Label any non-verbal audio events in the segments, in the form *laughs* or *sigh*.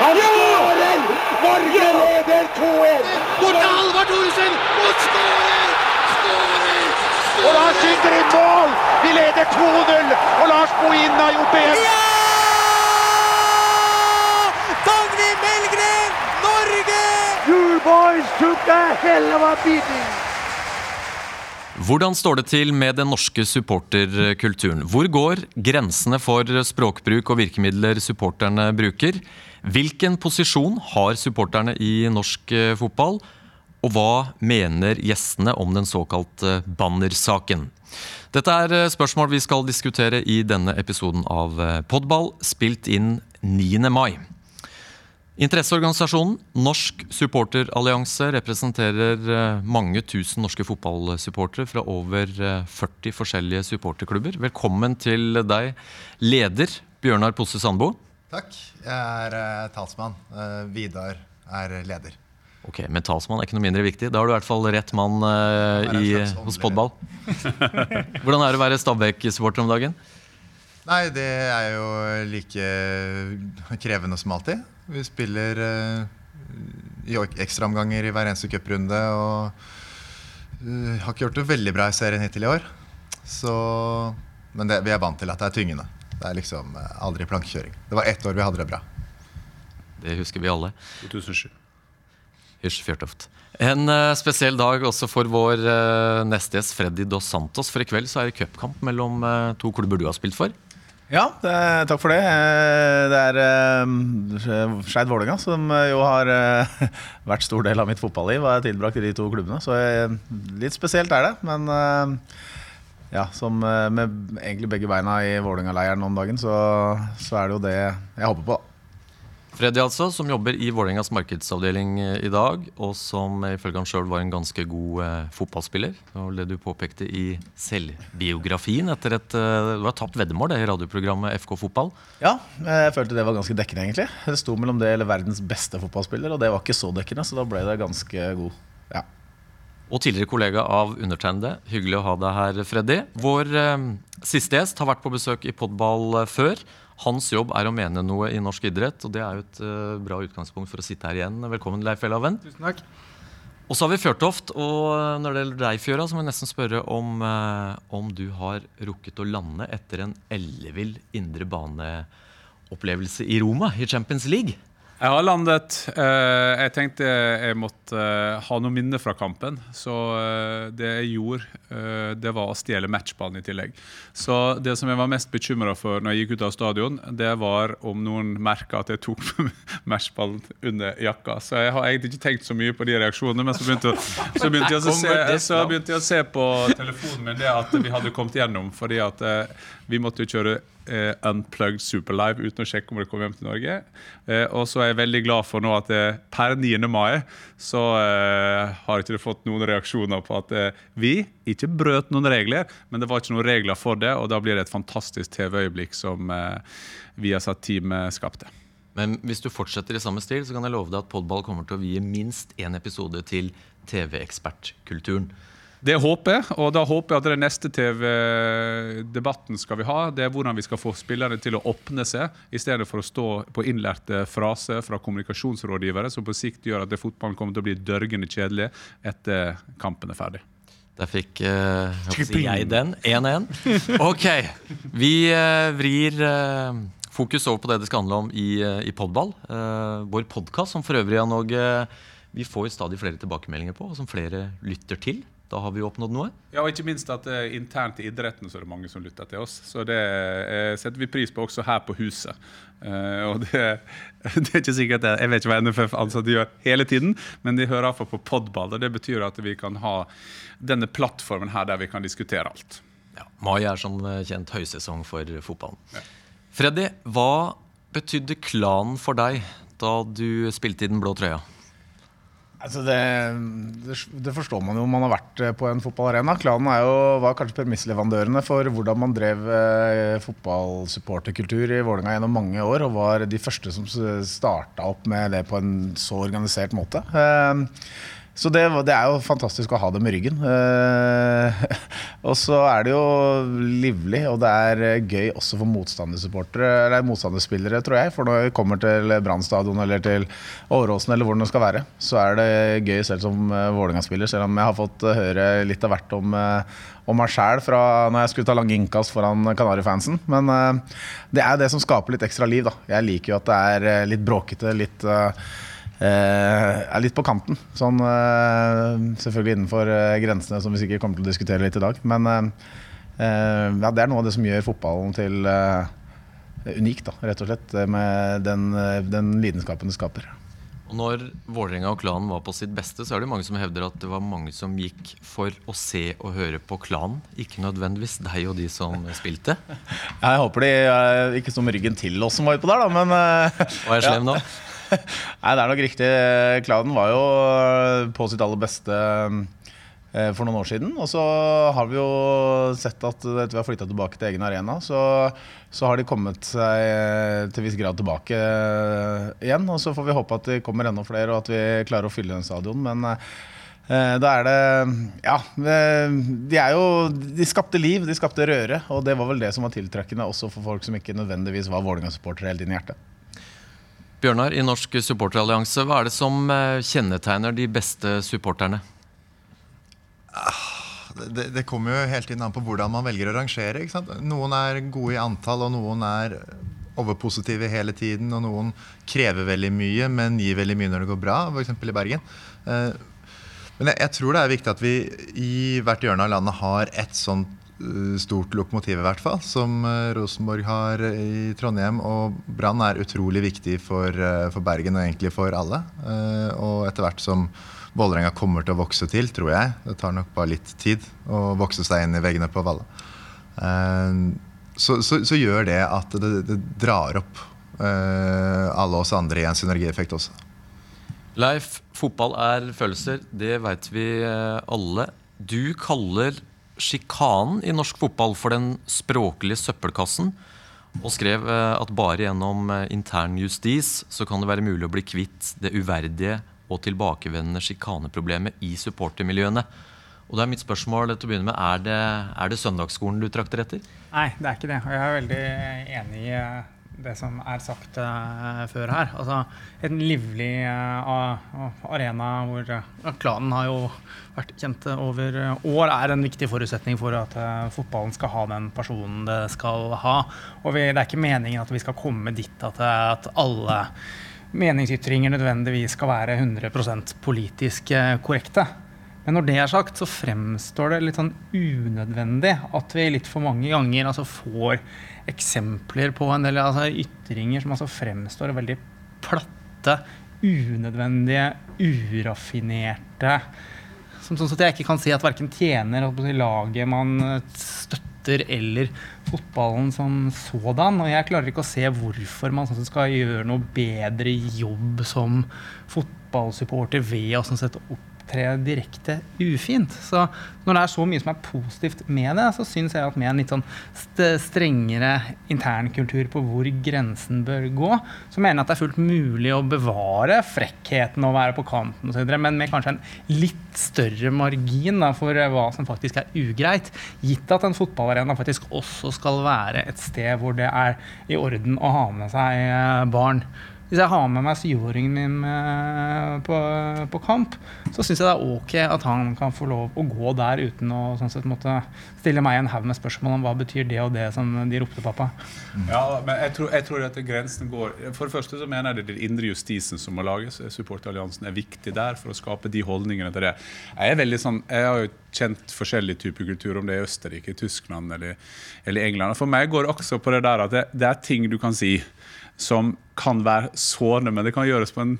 Han skårer! Norge leder 2-1! Bort til Halvard Thoresen og skårer! Og Lars skyter i mål! Vi leder 2-0! Og Lars Bohin har gjort det igjen! Dagny Melgren, Norge! You boys took a hell of a beating! Hvordan står det til med den norske supporterkulturen? Hvor går grensene for språkbruk og virkemidler supporterne bruker? Hvilken posisjon har supporterne i norsk eh, fotball? Og hva mener gjestene om den såkalte bannersaken? Dette er eh, spørsmål vi skal diskutere i denne episoden av eh, Podball, spilt inn 9. mai. Interesseorganisasjonen Norsk supporterallianse representerer eh, mange tusen norske fotballsupportere fra over eh, 40 forskjellige supporterklubber. Velkommen til deg, leder Bjørnar Posse Sandbo. Takk. Jeg er eh, talsmann. Eh, Vidar er leder. Ok, Men talsmann er ikke noe mindre viktig. Da har du i hvert fall rett mann eh, i, hos Podball. *laughs* Hvordan er det å være Stabæk-supporter om dagen? Nei, det er jo like krevende som alltid. Vi spiller eh, i ekstraomganger i hver eneste cuprunde og eh, har ikke gjort det veldig bra i serien hittil i år. Så, men det, vi er vant til at det er tyngende. Det er liksom eh, aldri plankekjøring. Det var ett år vi hadde det bra. Det husker vi alle. 2007. Hysj Fjørtoft. En uh, spesiell dag også for vår uh, neste gjest Freddy Dos Santos. For i kveld så er det cupkamp mellom uh, to klubber du har spilt for. Ja, det, takk for det. Eh, Det er uh, Skeid Vålerenga som eh, jo har uh, *laughs* vært stor del av mitt fotballiv. Og jeg tilbrakt i de to klubbene, så jeg, litt spesielt er det. Men uh, ja, som med egentlig begge beina i Vålerenga-leiren om dagen, så, så er det jo det jeg håper på. da. Freddy altså, som jobber i Vålerengas markedsavdeling eh, i dag, og som eh, ifølge han sjøl var en ganske god eh, fotballspiller. Det var det du påpekte i selvbiografien etter et eh, Du har tapt veddemål det i radioprogrammet FK Fotball. Ja, jeg følte det var ganske dekkende, egentlig. Det sto mellom det eller verdens beste fotballspiller, og det var ikke så dekkende, så da ble det ganske god. Ja. Og tidligere kollega av undertegnede. Hyggelig å ha deg her, Freddy. Vår eh, siste gjest har vært på besøk i Podball eh, før. Hans jobb er å mene noe i norsk idrett, og det er jo et uh, bra utgangspunkt for å sitte her igjen. Velkommen, Leif Elhaven. Tusen takk. Og så har vi Fjørtoft. Og eh, når det gjelder deg, Fjøra, så må jeg nesten spørre om, uh, om du har rukket å lande etter en ellevill indre bane-opplevelse i Roma i Champions League. Jeg har landet. Eh, jeg tenkte jeg måtte eh, ha noen minne fra kampen. Så eh, det jeg gjorde, det var å stjele matchballen i tillegg. Så det som jeg var mest bekymra for når jeg gikk ut av stadion, det var om noen merka at jeg tok *laughs* matchballen under jakka. Så jeg har egentlig ikke tenkt så mye på de reaksjonene, men så begynte, så begynte, jeg, å se, så begynte jeg å se på telefonen min det at vi hadde kommet gjennom, fordi at vi måtte jo kjøre eh, Unplugged Superlive uten å sjekke om det kommer hjem til Norge. Eh, og så er jeg veldig glad for nå at eh, per 9. mai så eh, har ikke det fått noen reaksjoner på at eh, vi ikke brøt noen regler, men det var ikke noen regler for det, og da blir det et fantastisk TV-øyeblikk som eh, Viasat-teamet skapte. Men hvis du fortsetter i samme stil, så kan jeg love deg at Podball kommer til å vie minst én episode til TV-ekspertkulturen. Det håper jeg, og da håper jeg at den neste TV-debatten skal vi ha. Det er hvordan vi skal få spillerne til å åpne seg, i stedet for å stå på innlærte fraser fra kommunikasjonsrådgivere, som på sikt gjør at fotballen kommer til å bli dørgende kjedelig etter kampen er ferdig. Der fikk uh, jeg si, jeg den. 1-1. *laughs* Ok. Vi uh, vrir uh, fokus over på det det skal handle om i, i Podball. Eh, vår podkast, som for øvrig Jan Åge, vi får stadig flere tilbakemeldinger på, og som flere lytter til. Da har vi oppnådd noe. Ja, og ikke minst at eh, internt i idretten så er det mange som lytter til oss. Så det eh, setter vi pris på også her på huset. Eh, og det, *laughs* det er ikke sikkert det, Jeg vet ikke hva NFF-ansatte gjør hele tiden, men de hører iallfall på podball. og Det betyr at vi kan ha denne plattformen her der vi kan diskutere alt. Ja, mai er som kjent høysesong for fotballen. Freddy, hva betydde klanen for deg da du spilte i den blå trøya? Altså det, det, det forstår man jo om man har vært eh, på en fotballarena. Klanen jo, var kanskje premissleverandørene for hvordan man drev eh, fotballsupporterkultur i Vålerenga gjennom mange år, og var de første som starta opp med det på en så organisert måte. Eh, Så det, det er jo fantastisk å ha dem i ryggen. Eh, *laughs* og så er det jo livlig, og det er eh, gøy også for motstandersupportere, eller motstanderspillere, tror jeg. For når vi kommer til Brann stadion eller til Åråsen eller hvor det skal være, så er det gøy selv som uh, Vålerenga-spiller, selv om jeg har fått eh, høre litt av hvert om, eh, om meg sjæl fra når jeg skulle ta lange innkast foran Kanarifansen. Men eh, det er det som skaper litt ekstra liv, da. Jeg liker jo at det er eh, litt bråkete, litt eh, eh, er litt på kanten. Sånn, eh, selvfølgelig innenfor eh, grensene som vi sikkert kommer til å diskutere litt i dag. Men eh, eh, ja, det er noe av det som gjør fotballen til eh, unikt, da, rett og slett. eh, Med den, eh, den lidenskapen det skaper. Og når Vålerenga og klanen var på sitt beste, så er det mange som hevder at det var mange som gikk for å se og høre på klanen, ikke nødvendigvis deg og de som spilte. *laughs* Jeg håper de eh, ikke som ryggen til oss som var utpå der, da, men eh, Og er *laughs* slem nå? Nei, det er nok riktig. Kladen var jo på sitt aller beste eh, for noen år siden. Og så har vi jo sett at etter vi har flytta tilbake til egen arena, så, så har de kommet seg eh, til viss grad tilbake eh, igjen. Og så får vi håpe at det kommer enda flere, og at vi klarer å fylle den stadion. Men da er det Ja, de er jo De skapte liv, de skapte røre. Og det var vel det som var tiltrekkende også for folk som ikke nødvendigvis var Vålerenga-supportere helt inn i hjertet. Bjørnar, i Norsk supporterallianse, hva er det som eh, kjennetegner de beste supporterne? Det, det kommer jo helt inn an på hvordan man velger å rangere. Noen er gode i antall, og noen er overpositive hele tiden. Og noen krever veldig mye, men gir veldig mye når det går bra, f.eks. i Bergen. Eh, Men jeg, jeg tror det er viktig at vi i hvert hjørne av landet har et sånt stort lokomotiv, i hvert fall, som eh, Rosenborg har i Trondheim. Og Brann er utrolig viktig for, eh, for Bergen og egentlig for alle. Eh, Og etter hvert som Vålerenga kommer til å vokse til, tror jeg. Det tar nok bare litt tid å vokse seg inn i veggene på Valle. Eh, Så, så, så gjør det at det, det drar opp eh, alle oss andre i en synergieffekt også. Leif, fotball er følelser. Det veit vi eh, alle. Du kaller sjikanen i norsk fotball for den språklige søppelkassen. Og skrev eh, at bare gjennom eh, intern justis så kan det være mulig å bli kvitt det uverdige og tilbakevendende sjikaneproblemet i supportermiljøene. Og da er mitt spørsmål til å begynne med, er det, er det søndagsskolen du trakter etter? Nei, det er ikke det. Og jeg er veldig enig i eh, det som er sagt uh, før her. Altså, en livlig uh, arena hvor uh, klanen har jo vært kjent over eh, år, er en viktig forutsetning for at fotballen skal ha den personen det skal ha. Og vi, det er ikke meningen at vi skal komme dit at, at alle meningsytringer nødvendigvis skal være 100 politisk korrekte. Men når det er sagt, så fremstår det litt sånn unødvendig at vi litt for mange ganger altså, får eksempler på en del altså, ytringer som altså, fremstår veldig platte, unødvendige, uraffinerte. Som sånn at jeg ikke kan si at verken tjener laget man eh, støtter, eller fotballen som sådan. Og jeg klarer ikke å se hvorfor man sånn skal gjøre noe bedre jobb som fotballsupporter ved å sånn sett opptre direkte ufint. Så når det er så mye som er positivt med det, så syns jeg at med en litt sånn st strengere internkultur på hvor grensen bør gå, så mener jeg at det er fullt mulig å bevare frekkheten og være på kanten osv., men med kanskje en litt større margin da, for hva som faktisk er ugreit. Gitt at en fotballarena faktisk også skal være et sted hvor det er i orden å ha med seg barn. Hvis jeg har med meg syvåringen min eh, på, på kamp, så syns jeg det er ok at han kan få lov å gå der uten å sånn sett, måtte stille meg en haug med spørsmål om hva betyr det og det som de ropte pappa. Ja, men jeg tror, jeg tror at grensen går For det første så mener jeg det er den indre justisen som må lages. Supporteralliansen er viktig der for å skape de holdningene til det. Jeg er veldig sånn, jeg har jo kjent forskjellige typer kultur, om det er Østerrike, Tyskland eller, eller England. For meg går det også på det der at det, det er ting du kan si som kan være sårende, men det kan gjøres på en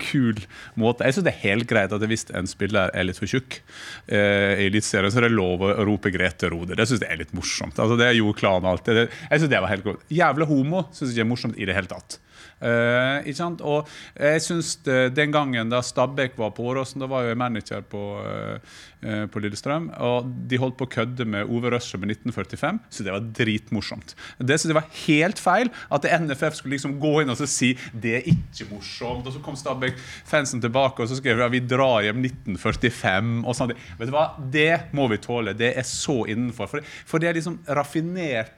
kul måte. Jeg syns det er helt greit at hvis en spiller er litt for tjukk eh, i Eliteserien, så er det lov å rope Grete Rode. Det syns jeg er litt morsomt. Altså, det gjorde Klan alltid. Jeg synes det var helt godt. Jævla homo syns jeg ikke er morsomt i det hele tatt. Uh, ikke sant? Og jeg synes det, Den gangen da Stabæk var på Åråsen, da var jeg manager på, uh, på Lillestrøm, og de holdt på å kødde med Ove Røsje med 1945, så det var dritmorsomt. Det synes jeg var helt feil at NFF skulle liksom gå inn og si det er ikke morsomt. Og så kom Stabæk-fansen tilbake og så skrev at vi drar hjem 1945. og sånt. Vet du hva? Det må vi tåle. Det er så innenfor. For, for det er liksom raffinert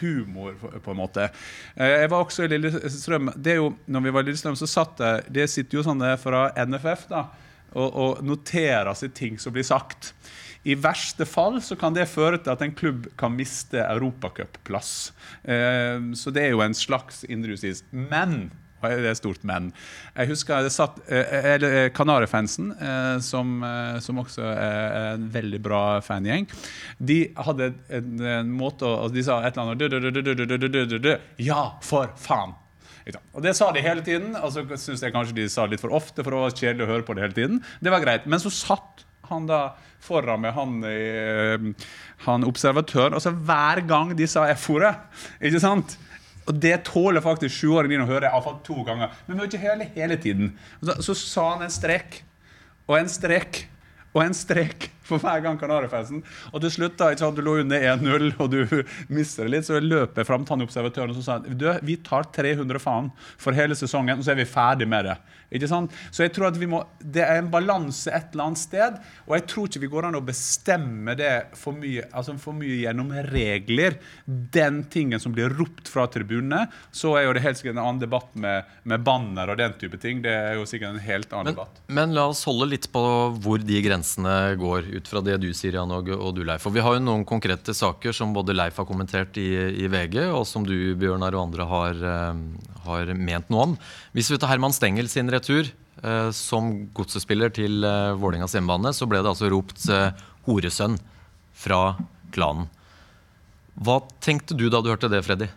humor, på en måte. Eh, jeg var også i Lillestrøm. det er jo, når vi var i Lillestrøm, så satt jeg Det sitter jo sånne fra NFF da, og, og noterer seg ting som blir sagt. I verste fall så kan det føre til at en klubb kan miste europacupplass. Eh, så det er jo en slags indrejustis. Men det er stort men. Jeg husker det satt eller eh Kanarifansen, eh, som, eh, som, også er en veldig bra fangjeng, de hadde en, en måte å De sa et eller annet Ja, for faen! Og Det sa de hele tiden. Og så synes jeg kanskje de sa det litt for ofte, for det var kjedelig å høre på det hele tiden. Det var greit. Men så satt han da foran med han, han observatøren, og så hver gang de sa F-ordet, ikke sant og det tåler faktisk sjuåringen din å høre iallfall to ganger. Men vi ikke hele, hele tiden. Så, så, sa han en strek og en strek og en strek for hver gang Kanarifansen. Og til slutt, da, ikke sant, du lå under 1-0 og du mister det litt, så løper jeg fram til han observatøren og så sa han, du, vi tar 300 faen for hele sesongen, og så er vi ferdig med det. Ikke sant? Så jeg tror at vi må, Det er en balanse et eller annet sted, og jeg tror ikke vi går an å bestemme det for mye, altså for mye gjennom regler. Den tingen som blir ropt fra tribunene, så er jo det helt sikkert en annen debatt med, med banner og den type ting. Det er jo sikkert en helt annen men, debatt. Men la oss holde litt på hvor de grensene går ut fra det du sier, Jan og, og du, Leif. For vi har jo noen konkrete saker som både Leif har kommentert i, i VG, og som du, Bjørnar, og andre har, uh, har, ment noe om. Hvis vi tar Herman Stengel sin retur eh, som godsespiller til eh, Vålerengas hjemmebane, så ble det altså ropt eh, 'horesønn' fra klanen. Hva tenkte du da du hørte det, Freddy?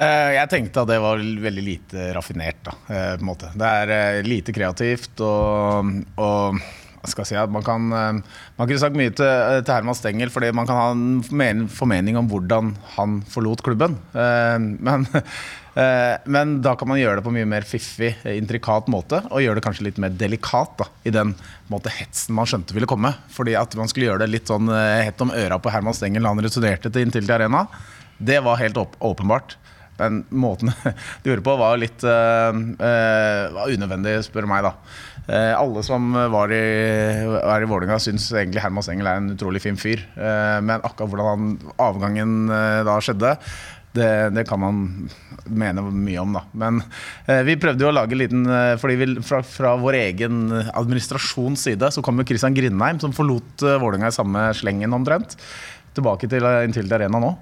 Jeg tenkte at det var veldig lite raffinert. Da, på en måte. Det er lite kreativt og, og si man kan eh, Man kunne sagt mye til, eh, til Herman Stengel, fordi man kan ha en formening om hvordan han forlot klubben. Eh, men, *laughs* men da kan man gjøre det på en mye mer fiffig, intrikat måte, og gjøre det kanskje litt mer delikat da, i den måte, hetsen man skjønte ville komme. Fordi at man skulle gjøre det litt sånn hett om øra på Herman Stengel da han returnerte til Intility Arena, det var helt åpenbart. Men måten *laughs* de gjorde på, var litt uh, uh, unødvendig, spør meg. da uh, Alle som var i, er i Vålerenga, syns egentlig Herman Stengel er en utrolig fin fyr. men akkurat hvordan han, avgangen da skjedde, det, det, kan man mene mye om, da. Men eh, vi prøvde jo å lage en liten fordi vi, fra, fra, vår egen administrasjons side så kom jo Christian Grindheim, som forlot eh, Vålerenga i samme slengen omtrent, tilbake til Intility Arena nå.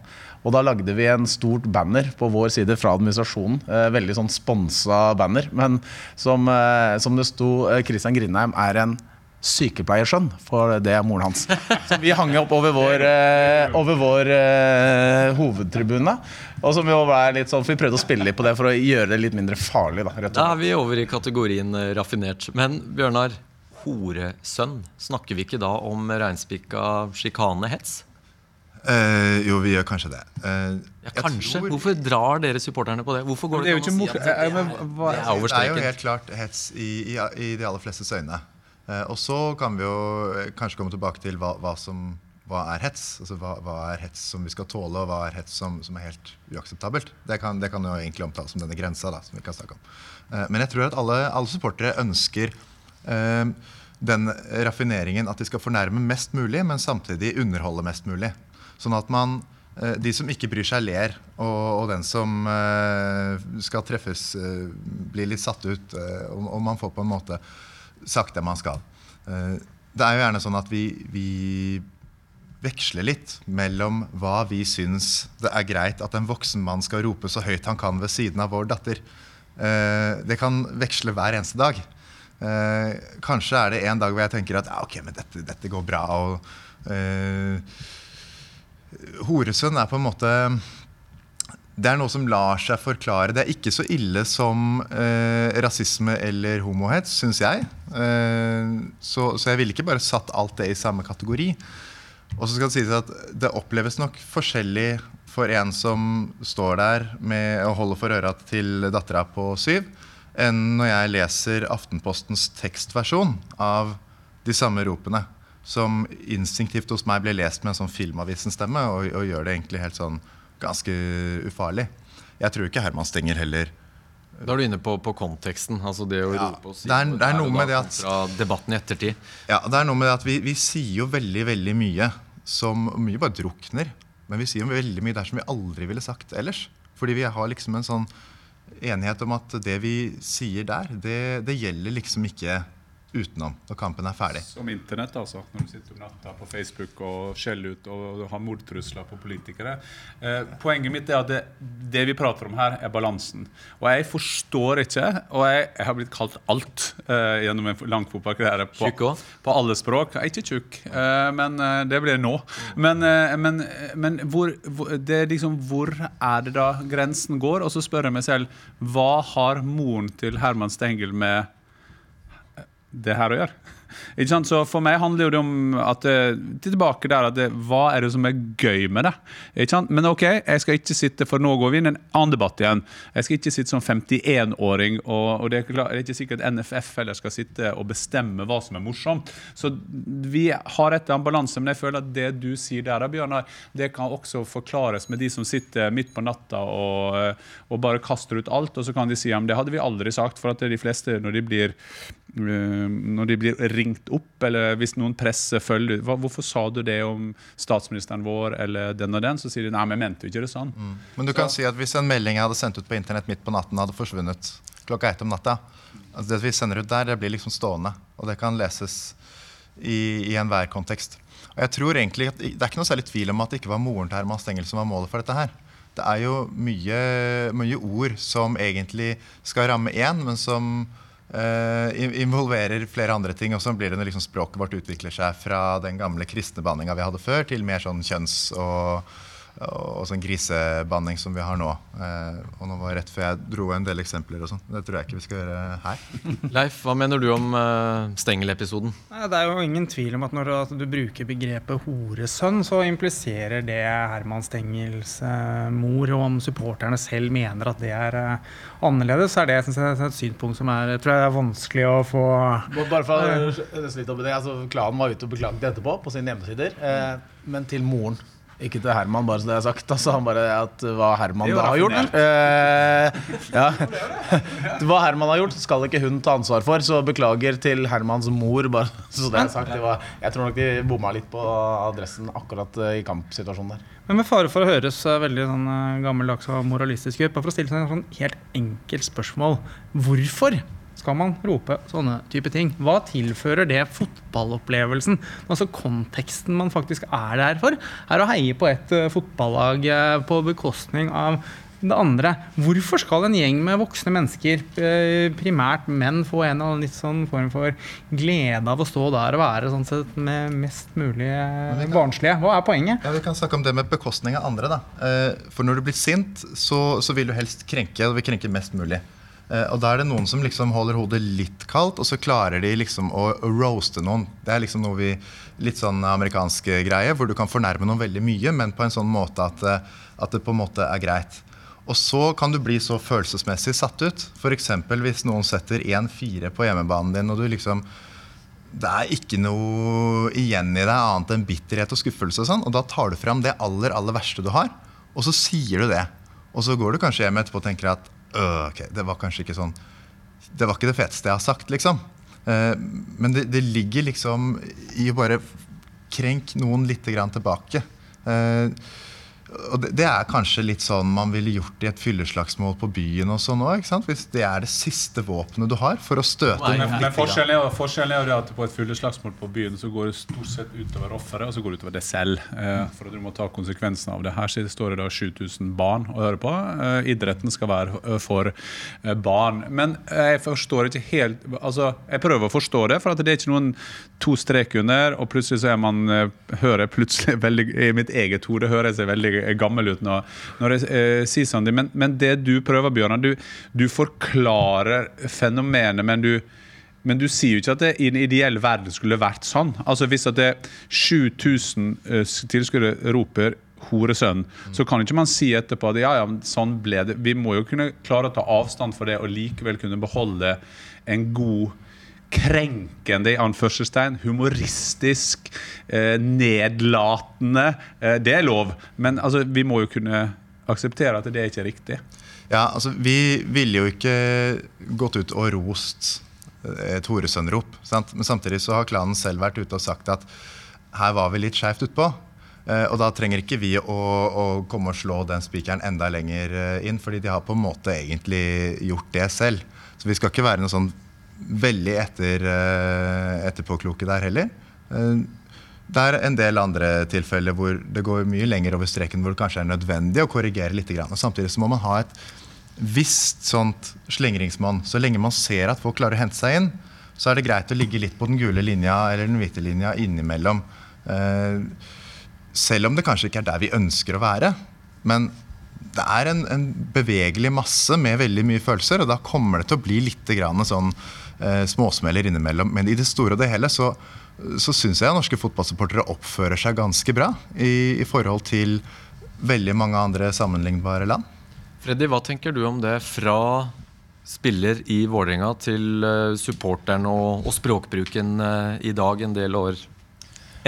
Og da lagde vi en stort banner på vår side fra administrasjonen. Eh, veldig sånn sponsa banner. Men som, eh, som det sto eh, Christian Grindheim er en sykepleiersønn, for det er moren hans. *laughs* Som vi hang opp over vår, eh, over vår eh, hovedtribune. Og som jo var litt sånn, for Vi prøvde å spille litt på det for å gjøre det litt mindre farlig. Da, da er vi over i kategorien eh, raffinert. Men Bjørnar, horesønn, snakker vi ikke da om reinspikka sjikanehets? Uh, jo, vi gjør kanskje det. Uh, ja, kanskje? Tror... Hvorfor drar dere supporterne på det? Hvorfor går det, det, an å si at det er, det, er, det er jo helt klart hets i, i, i de aller flestes øyne. Uh, og så kan vi jo kanskje komme tilbake til hva, hva som hva er hets? Altså, hva, hva, er hets som vi skal tåle, og hva er hets som, som er helt uakseptabelt? Det kan, det kan, jo egentlig omtales som denne grensa. Da, som vi kan snakke om. men jeg tror at alle, alle supportere ønsker den raffineringen at de skal fornærme mest mulig, men samtidig underholde mest mulig. Sånn at man eh, de som ikke bryr seg, ler. Og, og den som skal treffes, blir litt satt ut. Og, og, man får på en måte sagt det man skal. det er jo gjerne sånn at vi, vi, veksler litt mellom hva vi syns det er greit at en voksen mann skal rope så høyt han kan ved siden av vår datter. det kan veksle hver eneste dag. kanskje er det en dag hvor jeg tenker at ja, ok, men dette, dette går bra. og Horesund er på en måte det er noe som lar seg forklare. Det er ikke så ille som eh, rasisme eller homohets, syns jeg. Eh, så, så, jeg ville ikke bare satt alt det i samme kategori. Og så skal det sies at det oppleves nok forskjellig for en som står der med og holder for øra til dattera på syv, enn når jeg leser Aftenpostens tekstversjon av de samme ropene. Som instinktivt hos meg ble lest med en sånn Filmavisen-stemme, og, og gjør det egentlig helt sånn ganske ufarlig. Jeg tror ikke Herman Stenger heller Da er du inne på, på konteksten. altså det å Ja, rope og si det er- det er noe med det at- fra debatten i ettertid. Ja, det er noe med det at vi, vi sier jo veldig, veldig mye som mye bare drukner. Men vi sier jo veldig mye der som vi aldri ville sagt ellers. Fordi vi har liksom en sånn enighet om at det vi sier der, det, det gjelder liksom ikke utenom når kampen er ferdig. Som internett, altså. Når du sitter om natta på Facebook og skjeller ut og har mordtrusler på politikere. Eh, poenget mitt er at det, det vi prater om her, er balansen. Og jeg forstår ikke, og jeg, jeg har blitt kalt alt eh, gjennom en lang fotballkarriere på, på alle språk. Jeg er ikke tjukk, eh, men eh, det blir jeg nå. Men, eh, men, men hvor, hvor, det er liksom, hvor er det da grensen går? Og så spør jeg meg selv, hva har moren til Herman Stengel med det her å gjøre. Ikke sant? Så For meg handler det om at eh, tilbake der at det, hva er det som er gøy med det? Ikke sant? Men OK, jeg skal ikke sitte for nå går vi inn i en annen debatt igjen. Jeg skal ikke sitte som 51-åring, og, og det, er ikke sikkert NFF heller skal sitte og bestemme hva som er morsomt. Så vi har etter en balanse, men jeg føler at det du sier der, Bjørnar, det kan også forklares med de som sitter midt på natta og, eh, og bare kaster ut alt, og så kan de si ja, det hadde vi aldri sagt, for at de fleste, når de blir eh, når de blir ringt opp, eller hvis noen presser følger hva, Hvorfor sa du det om statsministeren vår eller den og den? Så sier de nei, vi mente jo ikke det sånn. Men du kan si at hvis en melding jeg hadde sendt ut på internett midt på natten, hadde forsvunnet klokka ett om natta altså Det vi sender ut der, det blir liksom stående, og det kan leses i, i enhver kontekst. Og jeg tror egentlig at Det er ikke noe særlig tvil om at det ikke var moren til Herman Stengel som var målet for dette her. Det er jo mye, mye ord som egentlig skal ramme én, men som in- involverer flere andre ting. Og så blir det når liksom språket vårt utvikler seg fra den gamle kristne banninga vi hadde før, til mer sånn kjønns- og, og sånn grisebanning som vi har nå. Eh, og nå var rett før jeg dro en del eksempler og sånn. Det tror jeg ikke vi skal gjøre her. *laughs* Leif, hva mener du om eh, Stengel-episoden? Det er jo ingen tvil om at når at du bruker begrepet horesønn, så impliserer det Herman Stengels eh, mor, og om supporterne selv mener at det er eh, annerledes, så er det synes jeg, et synspunkt som er, tror jeg er vanskelig å få Bare for å nesten litt opp i det, altså Klanen var ute og beklaget etterpå på sine hjemmesider. Eh, men til moren. Ikke til Herman, bare så det er sagt. Altså, han bare at Hva Herman er da har gjort. Eh, ja. *laughs* Hva Herman har gjort, skal ikke hun ta ansvar for. Så beklager til Hermans mor. Bare *laughs* så det er sagt. Det var, jeg tror nok de bomma litt på adressen akkurat eh, i kampsituasjonen der. Men med fare for å høres eh, veldig sånn eh, gammeldags og moralistisk ut, bare for å stille seg en sånn helt enkelt spørsmål. Hvorfor skal man rope sånne type ting? Hva tilfører det fotballopplevelsen? Altså Konteksten man faktisk er der for, er å heie på et eh, fotballag eh, på bekostning av det andre. Hvorfor skal en gjeng med voksne mennesker, eh, primært menn, få en eller annen sånn form for glede av å stå der og være sånn sett med mest mulig kan- barnslige? Hva er poenget? Ja, Vi kan snakke om det med bekostning av andre. da. For når du blir sint, så, så vil du helst krenke, og vil krenke mest mulig. Eh, Og da er det noen som liksom holder hodet litt kaldt, og så klarer de liksom å, roaste noen. Det er liksom noe vi, litt sånn amerikansk greie, hvor du kan fornærme noen veldig mye, men på en sånn måte at, eh, at det på en måte er greit. Og så kan du bli så følelsesmessig satt ut. F.eks. hvis noen setter 1-4 på hjemmebanen din, og du liksom det er ikke noe igjen i deg annet enn bitterhet og skuffelse. Og sånn, og da tar du fram det aller aller verste du har, og så sier du det. Og så går du kanskje hjem etterpå og tenker at «Øh, det var kanskje ikke sånn Det var ikke det feteste jeg har sagt, liksom. Eh, men det, det ligger liksom i å bare krenk noen litt grann tilbake. Eh, og det, det er kanskje litt sånn man ville gjort i et fylleslagsmål på byen og sånn òg. Hvis det er det siste våpenet du har for å støte Nei, Men, men forskjellen, er, forskjellen er at på et fylleslagsmål på byen så går det stort sett utover offeret, og så går det utover deg selv. Eh, for at du må ta konsekvensen av det. Her står det da 7000 barn å høre på. Eh, idretten skal være eh, for eh, barn. Men jeg forstår ikke helt Altså, jeg prøver å forstå det, for at det er ikke noen to strek under, og plutselig så er man eh, Hører plutselig *laughs* veldig I mitt eget hode hører jeg seg veldig gammel ut når, når jeg eh, sier sånn. Men, men det du prøver, Bjørnar, du, du forklarer fenomenet, men du Men du sier jo ikke at det i en ideell verden skulle vært sånn. Altså Hvis at det 7000 eh, tilskuere roper horesønn, så kan ikke man si etterpå at ja, ja, sånn ble det. Vi må jo kunne klare å ta avstand for det og likevel kunne beholde en god krenkende i anførselstegn, humoristisk, eh, nedlatende. Eh, det er lov, men altså, vi må jo kunne akseptere at det ikke er riktig. Ja, altså Vi ville jo ikke gått ut og rost et horesønnrop. sant? Men samtidig så har klanen selv vært ute og sagt at her var vi litt skeivt utpå. Eh, og da trenger ikke vi å, å komme og slå den spikeren enda lenger eh, inn, fordi de har på en måte egentlig gjort det selv. Så vi skal ikke være noe sånn veldig etter, eh, etterpåkloke der heller. Eh, Det er en del andre tilfeller hvor det går mye lenger over streken, hvor det kanskje er nødvendig å korrigere litt. Og Samtidig så må man ha et visst sånt slingringsmonn. Så lenge man ser at folk klarer å hente seg inn, så er det greit å ligge litt på den gule linja eller den hvite linja innimellom. Eh, selv om det kanskje ikke er der vi ønsker å være. Men det er en, en bevegelig masse med veldig mye følelser, og da kommer det til å bli litt sånn eh, småsmeller innimellom. Men i det store og det hele så, så syns jeg norske fotballsupportere oppfører seg ganske bra i, i forhold til veldig mange andre sammenlignbare land. Freddy, hva tenker du om det fra spiller i Vålerenga til eh, supporteren og, og språkbruken eh, i dag, en del år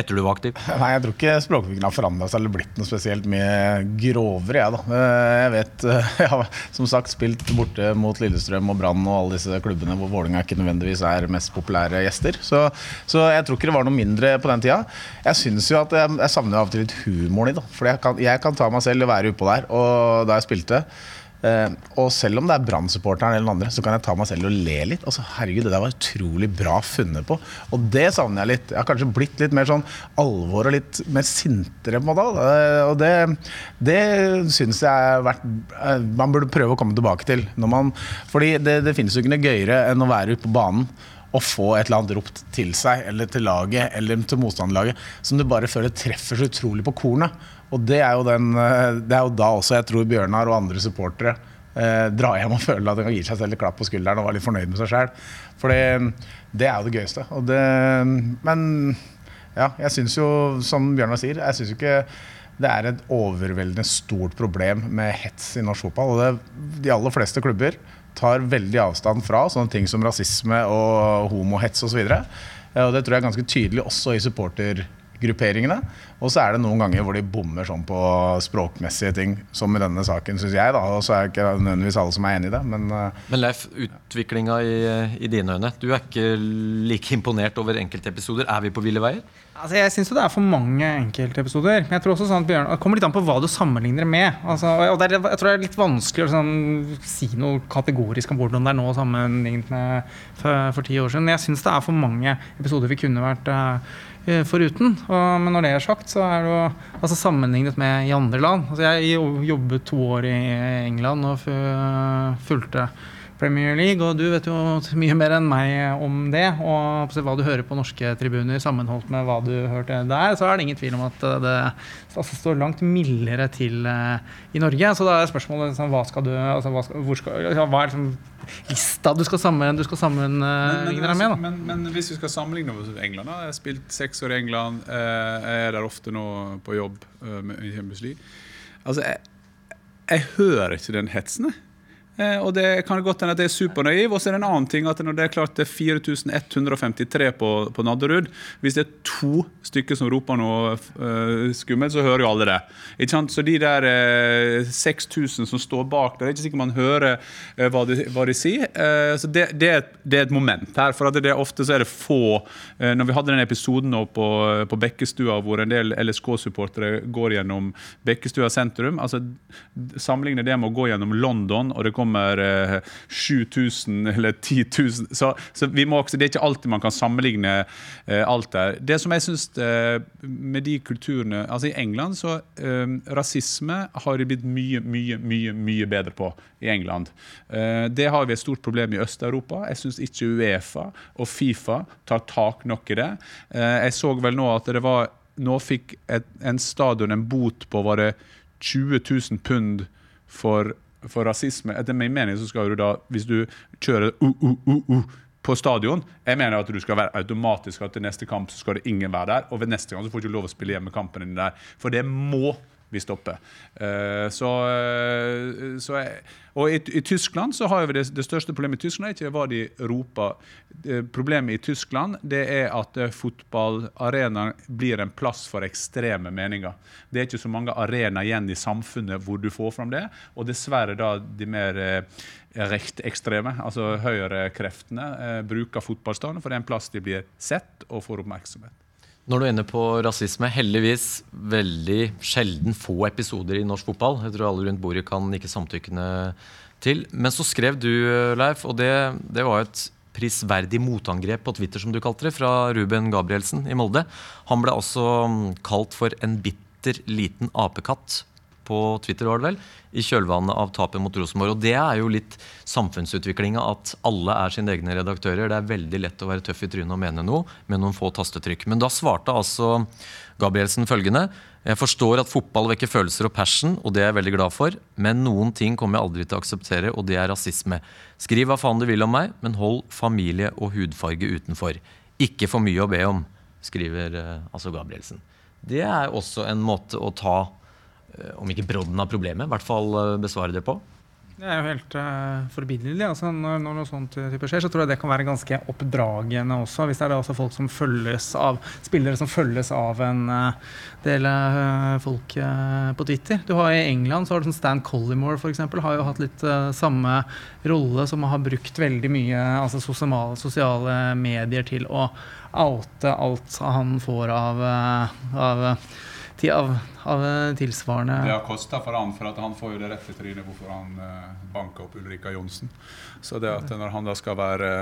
etter du var aktiv? *laughs* Nei, jeg tror ikke språkbruken har forandra seg eller blitt noe spesielt mye grovere, jeg, da. Eh, Jeg vet eh, *laughs* Jeg har som sagt spilt borte mot Lillestrøm og Brann og alle disse klubbene hvor Vålerenga ikke nødvendigvis er mest populære gjester. Så, så jeg tror ikke det var noe mindre på den tida. Jeg syns jo at jeg, jeg savner av og til litt humoren i det. For jeg kan, ta meg selv og være utpå der. Og da jeg spilte Eh, og selv om det er Brann-supporteren eller den andre, så kan jeg ta meg selv og le litt. Altså, herregud, det der var utrolig bra funnet på. Og det savner jeg litt. Jeg har kanskje blitt litt mer sånn alvor og litt mer sintere på måte. Eh, Og det, det syns jeg vært, eh, Man burde prøve å komme tilbake til. Når man, fordi det, det finnes jo ikke noe gøyere enn å være ute på banen og få et eller annet ropt til seg eller til laget eller til motstanderlaget som du bare føler treffer så utrolig på kornet. Og det er den, eh, det er jo da også jeg tror Bjørnar og andre supportere eh, drar hjem og *laughs* føler at de kan gi seg selv et klapp på skulderen og være litt fornøyd med seg sjøl. For det, det er jo det gøyeste. Det, men ja, jeg syns jo, som Bjørnar sier, jeg syns jo ikke det er et overveldende stort problem med hets i norsk fotball. Og det, de aller fleste klubber tar veldig avstand fra sånne ting som rasisme og homohets osv. Og, så og det tror jeg er ganske tydelig også i supportergrupperingene. Og så er det noen ganger hvor de bommer sånn på språkmessige ting, som i denne saken, syns jeg. da, Og så er ikke nødvendigvis alle som er enig i det. Men eh, Men Leif, utviklinga i, i dine øyne. Du er ikke like imponert over enkeltepisoder. Er vi på ville veier? Altså, jeg syns det er for mange enkeltepisoder. Men jeg tror også sånn at Bjørn, det kommer litt an på hva du sammenligner det med. Altså, og det er, jeg tror det er litt vanskelig å sånn, si noe kategorisk om hvordan det er nå sammenlignet med for, for ti år siden. Men jeg syns det er for mange episoder vi kunne vært eh, foruten. Og, men når det er sagt, så er det jo altså, sammenlignet med i andre land. Altså, jeg jobbet to år i England og fulgte Premier League, og du vet jo mye mer enn meg om det. Og hva du hører på norske tribuner sammenholdt med hva du hørte der, så er det ingen tvil om at eh, det altså, står langt mildere til uh, i Norge. Så da er spørsmålet liksom, hva skal du altså, hva skal, skal, ja, Hva er liksom lista du skal sammen, du skal sammenligne deg med? da? men, men hvis vi skal sammenligne med England da. Jeg har spilt seks år i England. uh, Jeg er der ofte nå på jobb med- i Champions League. Altså, jeg, jeg hører ikke den hetsen. jeg. Eh, Og det kan godt hende at jeg er supernaiv. Og så er det en annen ting at når det er klart det er 4153 på, på Nadderud Hvis det er to stykker som roper noe uh, skummelt, så hører jo alle det. Ikke sant? Så de der uh, 6000 som står bak der, det er ikke sikkert man hører uh, hva, de, hva de sier. Eh, så det, det, er et, det er et moment her. For at det er ofte så er det få eh, Når vi hadde den episoden nå på, på Bekkestua hvor en del LSK-supportere går gjennom Bekkestua sentrum altså Sammenligne det med å gå gjennom London, og det kommer eh, 7000 eller 10 000 så, så også, Det er ikke alltid man kan sammenligne eh, alt der. Det som jeg synes eh, med de kulturene altså I England så eh, rasisme har de blitt mye, mye, mye mye bedre på i England. Eh, det har vi et stort problem i Øst-Europa. Jeg syns ikke Uefa og Fifa tar tak nok i det. Eh, jeg så vel nå at det var Nå fikk et, en stadion en bot på var det 20 000 pund for, for rasisme. Etter min mening så skal du da, hvis du kjører uh, uh, uh, uh, på stadion. Jeg mener at du skal være automatisk at til neste kamp så skal det ingen være der. Og ved neste gang så får du ikke lov å spille hjemmekampen din der. For det må vi stopper. Eh, så, eh, så jeg, og i, i, Tyskland så har vi det, det, største problemet i Tyskland er ikke hva de roper. Problemet i Tyskland det er at uh, fotballarenaen blir en plass for ekstreme meninger. Det er ikke så mange arenaer igjen i samfunnet hvor du får fram det. Og dessverre da de mer uh, rektekstreme, altså høyrekreftene, bruker fotballstadion for det er en plass de blir sett og får oppmerksomhet. Når du er inne på rasisme, heldigvis veldig sjelden få episoder i norsk fotball. Jeg tror alle rundt bordet kan ikke samtykkende til. Men så skrev du, Leif, og det, det var et prisverdig motangrep på Twitter, som du kalte det, fra Ruben Gabrielsen i Molde. Han ble også kalt for en bitter liten apekatt på Twitter, var det vel, i kjølvannet av tapet mot Rosenborg. Og det er jo litt samfunnsutviklinga, at alle er sine egne redaktører. Det er veldig lett å være tøff i trynet og mene noe med noen få tastetrykk. Men da svarte altså Gabrielsen følgende. Jeg forstår at fotball vekker følelser og passion, og det er jeg veldig glad for, men noen ting kommer jeg aldri til å akseptere, og det er rasisme. Skriv hva faen du vil om meg, men hold familie og hudfarge utenfor. Ikke for mye å be om, skriver eh, altså Gabrielsen. Det er også en måte å ta om ikke brodden av problemet, i hvert fall eh, besvare det på? Det er jo helt uh, forbilledlig. Altså, når, når, noe sånt type skjer, så tror jeg det kan være ganske oppdragende også. Hvis det er altså folk som følges av spillere som følges av en uh, del uh, folk på Twitter. Du har I England så har du sånn Stan Collymore eksempel, har jo hatt litt samme rolle, som har brukt veldig mye altså sosiale, sosiale medier til å oute alt han får av, av av, av tilsvarende Det har kosta for han, for han får jo det rett i trynet hvorfor han uh, banka opp Ulrika Johnsen. Så det at når han da skal være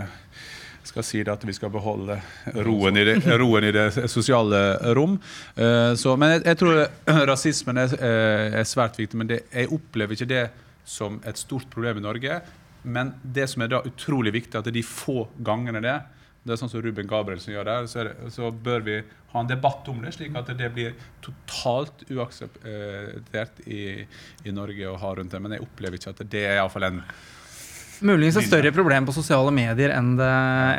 skal si det at vi skal beholde roen i det, roen i det sosiale rom. Uh, så, men jeg, jeg, tror rasismen er, eh, er, svært viktig. Men det, jeg opplever ikke det som et stort problem i Norge. Men det som er da utrolig viktig, at de få gangene det det er sånn som Ruben Gabrielsen gjør der, så, det, så, bør vi ha en debatt om det, slik at det blir totalt uakseptert i, i Norge å ha rundt det. Men jeg opplever ikke at det er iallfall en Muligens et større problem på sosiale medier enn det,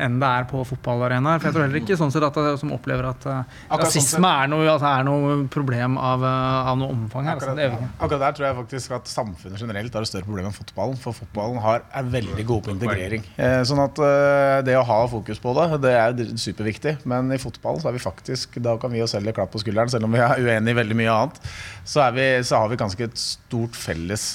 enn det er på fotballarenaer. For jeg tror heller ikke sånn sett at det, som opplever at uh, rasisme er noe, altså er noe problem av, uh, av noe omfang her. Altså. Akkurat, altså, akkurat, der tror jeg faktisk at samfunnet generelt har et større problem enn fotballen. For fotballen har, er veldig god på integrering. Eh, sånn at det å ha fokus på det, det er superviktig. Men i fotballen så er vi faktisk Da kan vi oss selv klapp på skulderen, selv om vi er uenige i veldig mye annet. Så, vi, så har vi ganske et stort felles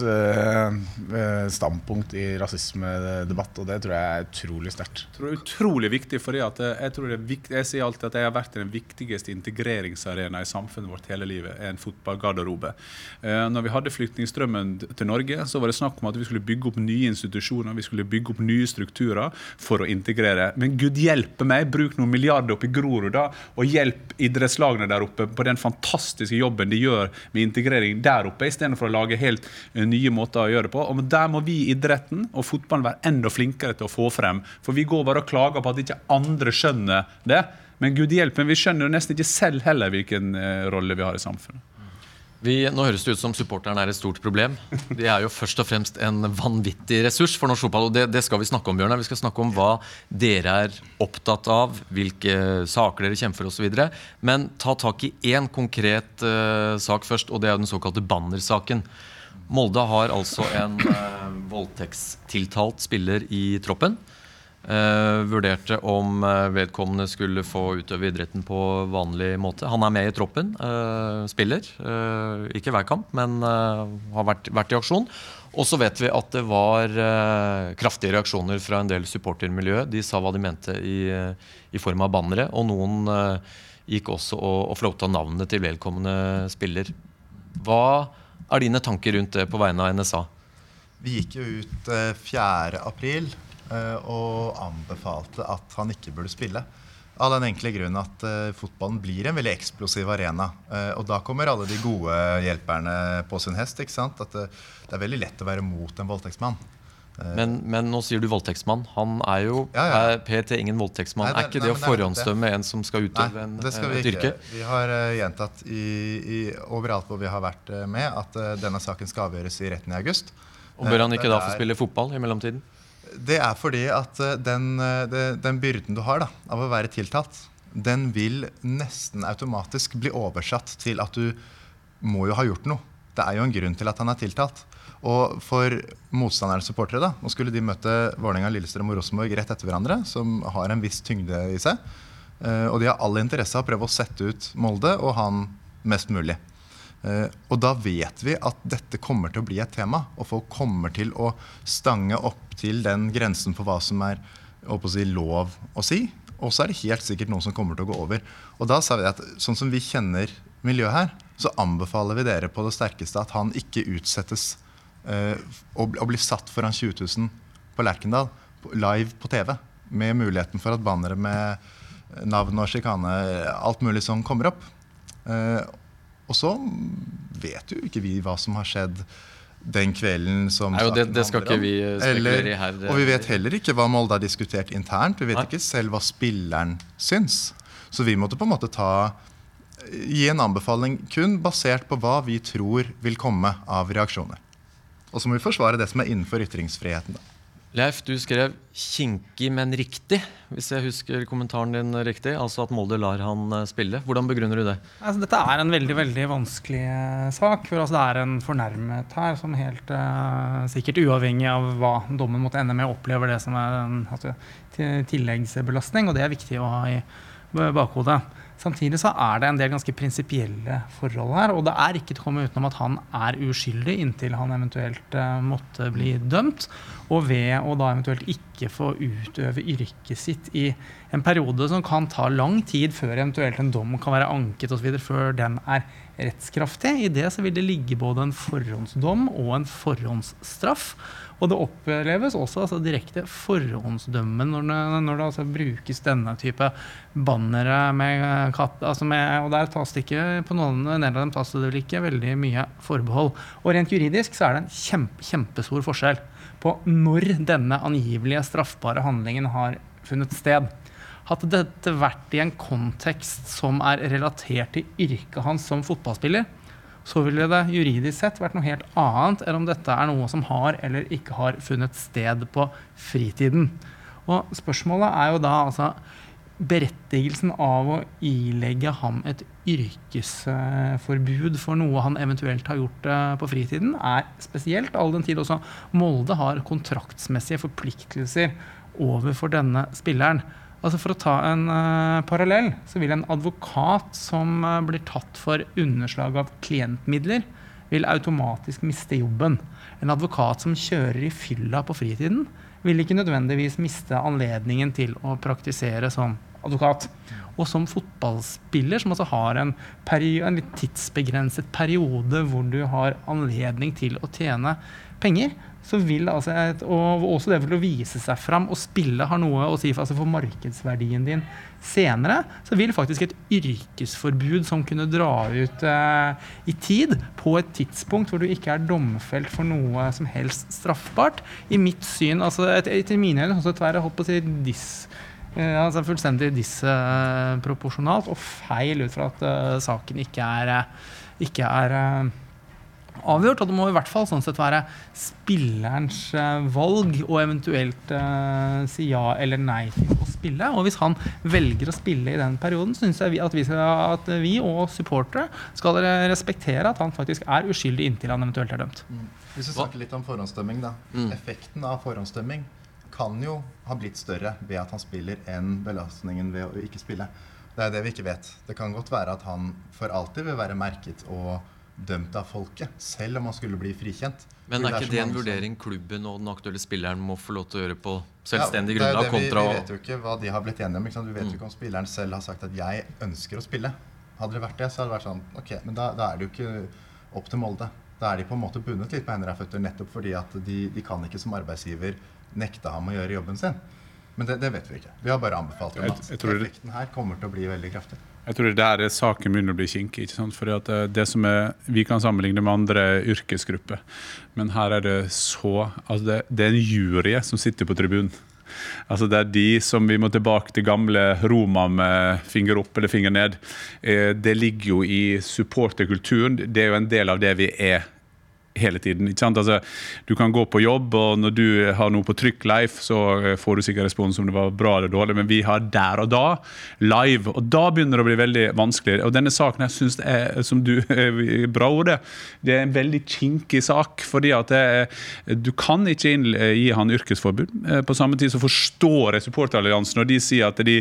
standpunkt i rasisme rasismedebatt, og det tror jeg er utrolig sterkt. Tror det er utrolig viktig, for jeg, tror det er viktig, jeg sier alltid at jeg har vært den viktigste integreringsarena i samfunnet vårt hele livet, er en fotballgarderobe. Eh, når vi hadde flyktningstrømmen til Norge, så var det snakk om at vi skulle bygge opp nye institusjoner, vi skulle bygge opp nye strukturer for å integrere. Men gud hjelpe meg, bruk noen milliarder oppe i Grorud da, og hjelp idrettslagene der oppe på den fantastiske jobben de gjør med integrering der oppe, istedenfor å lage helt eh, nye måter å gjøre det på. Og der må vi idretten og fotball fotballen være enda flinkere til å få frem. For vi går bare og klager på at ikke andre skjønner det. Men gud hjelpe, vi skjønner jo nesten ikke selv heller hvilken eh, rolle vi har i samfunnet. Vi, nå høres det ut som supporterne er et stort problem. De er jo først og fremst en vanvittig ressurs for norsk fotball. og det, det, skal vi snakke om, Bjørnar. Vi skal snakke om hva dere er opptatt av, hvilke saker dere kjemper for osv. Men ta tak i én konkret uh, sak først, og det er den såkalte bannersaken. Molde har altså en eh, voldtektstiltalt spiller i troppen. Eh, vurderte om eh, vedkommende skulle få utøve idretten på vanlig måte. Han er med i troppen, uh, spiller. ikke hver kamp, men har vært, vært, i aksjon. Og så vet vi at det var kraftige reaksjoner fra en del supportermiljø. De sa hva de mente i, i form av bannere, og noen gikk også og, og flåta navnet til vedkommende spiller. Hva er dine tanker rundt det på vegne av NSA? Vi gikk jo ut 4.4 eh, eh, og anbefalte at han ikke burde spille. Av den enkle grunn at uh, fotballen blir en veldig eksplosiv arena. Uh, og da kommer alle de gode hjelperne på sin hest. ikke sant? At uh, det er veldig lett å være mot en voldtektsmann. Men, men, nå sier du voldtektsmann. Han er jo ja, ja. Er PT ingen voldtektsmann. Nei, det, er ikke det nei, å forhåndsdømme en som skal utøve nei, en, et yrke? Vi har uh, gjentatt i, i, overalt hvor vi har vært uh, med, at uh, denne saken skal avgjøres i retten i august. Og Bør han ikke da få spille fotball i mellomtiden? det er fordi at eh, den, eh, den byrden du har da, av å være tiltalt, den vil nesten automatisk bli oversatt til at du må jo ha gjort noe. Det er jo en grunn til at han er tiltalt. Og for motstandernes supportere, da, nå skulle de møte Vålerenga, Lillestrøm og Rosenborg rett etter hverandre, som har en viss tyngde i seg. Eh, og de har all interesse av å prøve å sette ut Molde og han mest mulig. Eh, og da vet vi at dette kommer til å bli et tema, og folk kommer til å stange opp til den grensen for hva som er å si, lov å si. Og så er det helt sikkert noen som kommer til å gå over. Og da sa vi at sånn som vi kjenner miljøet her, så anbefaler vi dere på det sterkeste at han ikke utsettes eh, og, og blir satt foran 20 000 på Lerkendal live på TV. Med muligheten for at bannere med navn og sjikane, alt mulig sånn, kommer opp. Eh, og så vet jo ikke vi hva som har skjedd den kvelden som Nei, det- det skal ikke vi, eh, spekulere i her, og vi vet heller ikke hva Molde har diskutert internt. Vi vet Nei. ikke selv hva spilleren syns. Så vi måtte på en måte ta gi en anbefaling kun basert på hva vi tror vil komme av reaksjoner. Og så må vi forsvare det som er innenfor ytringsfriheten. Da. Leif, du skrev 'kinkig, men riktig', hvis jeg husker kommentaren din riktig. Altså at Molde lar han eh, spille. Hvordan begrunner du det? Altså, dette er en veldig veldig vanskelig eh, sak. for altså, Det er en fornærmet her som helt uh, sikkert uavhengig av hva dommen måtte ende med, opplever det som er en altså, tilleggsbelastning, og det er viktig å ha i bakhodet. Samtidig så er det en del ganske prinsipielle forhold her, og det er ikke til å komme utenom at han er uskyldig inntil han eventuelt eh, måtte bli dømt, og ved å da eventuelt ikke få utøve yrket sitt i en periode som kan ta lang tid før eventuelt en dom kan være anket osv., før den er rettskraftig. I det så vil det ligge både en forhåndsdom og en forhåndsstraff. Og det oppleves også altså, direkte forhåndsdømmende når det, når det altså, brukes denne type bannere med katt... Altså med, og der tas det ikke på noen en del av dem tas det vel ikke veldig mye forbehold. Og rent juridisk så er det en kjempe, kjempestor forskjell på når denne angivelige straffbare handlingen har funnet sted. Hadde dette vært i en kontekst som er relatert til yrket hans som fotballspiller, så ville det juridisk sett vært noe helt annet enn om dette er noe som har eller ikke har funnet sted på fritiden. Og spørsmålet er jo da altså berettigelsen av å ilegge ham et yrkesforbud for noe han eventuelt har gjort eh, på fritiden, er spesielt, all den tid også Molde har kontraktsmessige forpliktelser overfor denne spilleren. Altså For å ta en uh, parallell, så vil en advokat som uh, blir tatt for underslag av klientmidler, vil automatisk miste jobben. En advokat som kjører i fylla på fritiden, vil ikke nødvendigvis miste anledningen til å praktisere som advokat. Og som fotballspiller, som altså har en, en tidsbegrenset periode hvor du har anledning til å tjene penger, så vil altså et, og også det å vise seg fram og spille har noe å si for, altså for markedsverdien din senere, så vil faktisk et yrkesforbud som kunne dra ut eh, i tid, på et tidspunkt hvor du ikke er domfelt for noe som helst straffbart, i mitt syn, altså et- etter mine øyne, sånn sett være holdt på å si dis, eh, altså fullstendig disproporsjonalt og feil ut fra at eh, saken ikke er, eh, ikke er eh, avgjort. Og det må i hvert fall sånn sett være spillerens eh, valg å eventuelt uh, si ja eller nei til å spille. Og hvis han velger å spille i den perioden, syns jeg at, vi skal, at vi og supportere skal respektere at han faktisk er uskyldig inntil han eventuelt er dømt. Hvis vi snakker litt om forhåndsdømming, da. Mm. Effekten av forhåndsdømming kan jo ha blitt større ved at han spiller, enn belastningen ved å ikke spille. Det er det vi ikke vet. Det kan godt være at han for alltid vil være merket og dømt av folket, selv om han skulle bli frikjent. Men er ikke det en det en vurdering klubben og den aktuelle spilleren må få lov til å gjøre på selvstendig Ja, det er grunnlag det vi- Vi vet jo ikke hva de har blitt enige om. Ikke sant? Vi vet Mm. jo ikke om spilleren selv har sagt at 'jeg ønsker å spille'. Hadde det vært det, så hadde det vært sånn Ok, men da, da er det jo ikke opp til Molde. Da er de på en måte bundet litt på hender og føtter nettopp fordi at de, de kan ikke som arbeidsgiver nekte ham å gjøre jobben sin. Men det, det vet vi ikke. Vi har bare anbefalt dem Jeg- at effekten her kommer til å bli veldig kraftig. Jeg tror det der er saken begynner å bli kinkig. ikke sant? Fordi eh, det som Vi kan sammenligne med andre yrkesgrupper, men her er det så altså det, det er en jury som sitter på tribunen. Altså Det er de som vi må tilbake til gamle Roma med finger opp eller finger ned. Eh, Det ligger jo i supporterkulturen. Det er jo en del av det vi er hele tiden. ikke sant? Altså, du kan gå på jobb, og når du har noe på trykk live, så eh, får du sikkert respons om det var bra eller dårlig, men vi har der og da live. Og da begynner det å bli veldig vanskelig. Og denne saken jeg syns er, som du *laughs* bra ordet, det er en veldig kinkig sak. fordi at det, du kan ikke gi han yrkesforbud. Eh, på samme tid så forstår jeg supporteralliansen når de sier at de,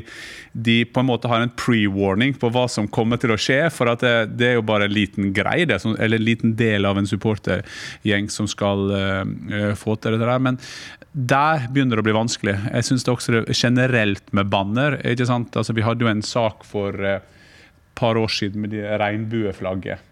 de, på en måte har en pre-warning på hva som kommer til å skje. For at det, det er jo bare en liten greie, eller en liten del av en supporter gjeng som skal uh, få til dette. der, Men der begynner det å bli vanskelig. Jeg syns det også er generelt med banner. ikke sant? Altså, Vi hadde jo en sak for et uh, par år siden med de regnbueflagget.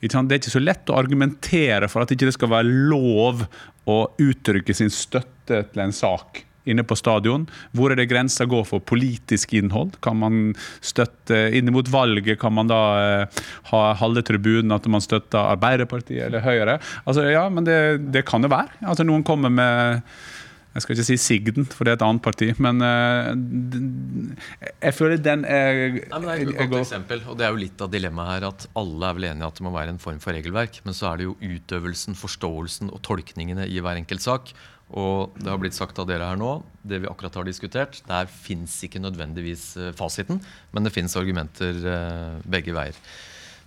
Det er ikke så lett å argumentere for at det ikke skal være lov å uttrykke sin støtte til en sak inne på stadion. Hvor er det grensa går for politisk innhold? Kan man støtte Inn mot valget kan man da eh, ha halve tribunen at man støtter Arbeiderpartiet eller Høyre? Altså, ja, men det, det kan det være. Altså, noen kommer med jeg skal ikke si Sigden, for det er et annet parti. Men uh, jeg føler den er Nei, Det er et godt eksempel, og det er jo litt av dilemmaet her at alle er vel enige at det må være en form for regelverk, men så er det jo utøvelsen, forståelsen og tolkningene i hver enkelt sak. Og det har blitt sagt av dere her nå, det vi akkurat har diskutert, der fins ikke nødvendigvis eh, fasiten, men det fins argumenter eh, begge veier.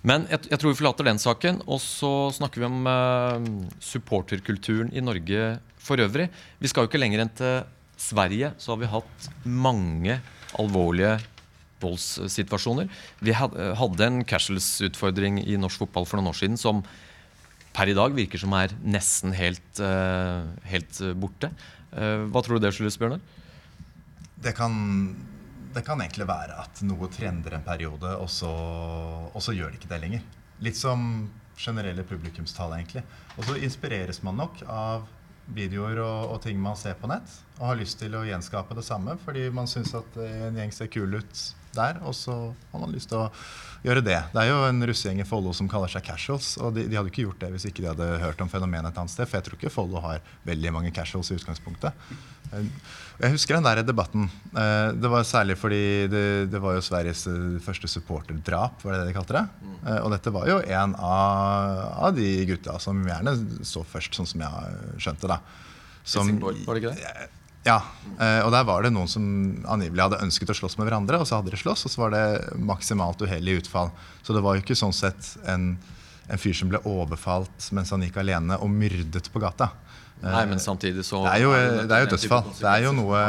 Men jeg, tror vi forlater den saken, og så snakker vi om uh, supporterkulturen i Norge for øvrig. Vi skal jo ikke lenger enn til Sverige, så har vi hatt mange alvorlige voldssituasjoner. Vi hadde en casuals-utfordring i norsk fotball for noen år siden som per i dag virker som er nesten helt, uh, helt borte. Uh, hva tror du det skyldes, Bjørnar? Det kan, det kan egentlig være at noe trender en periode, og så, og så gjør det ikke det lenger. Litt som generelle publikumstall, egentlig. Og så inspireres man nok av videoer og, og, ting man ser på nett, og har lyst til å gjenskape det samme fordi man syns at en gjeng ser kul ut der, og så har man lyst til å gjøre det. Det er jo en russegjeng i Follo som kaller seg casuals, og de, de, hadde ikke gjort det hvis ikke de hadde hørt om fenomenet et annet sted, for jeg tror ikke Follo har veldig mange casuals i utgangspunktet. Eh, jeg husker den der debatten. Eh, det var særlig fordi det, det var jo Sveriges eh, første supporterdrap, var det det de kalte det? Og dette var jo en av, av de gutta som gjerne så først, sånn som jeg skjønte det. Som, var det ikke det? Ja, eh, og der var det noen som angivelig hadde ønsket å slåss med hverandre, og så hadde de slåss, og så var det maksimalt uheldig utfall. Så det var jo ikke sånn sett en, en fyr som ble overfalt mens han gikk alene og myrdet på gata. Nei, men samtidig så Det er jo, det er jo dødsfall. Det er jo noe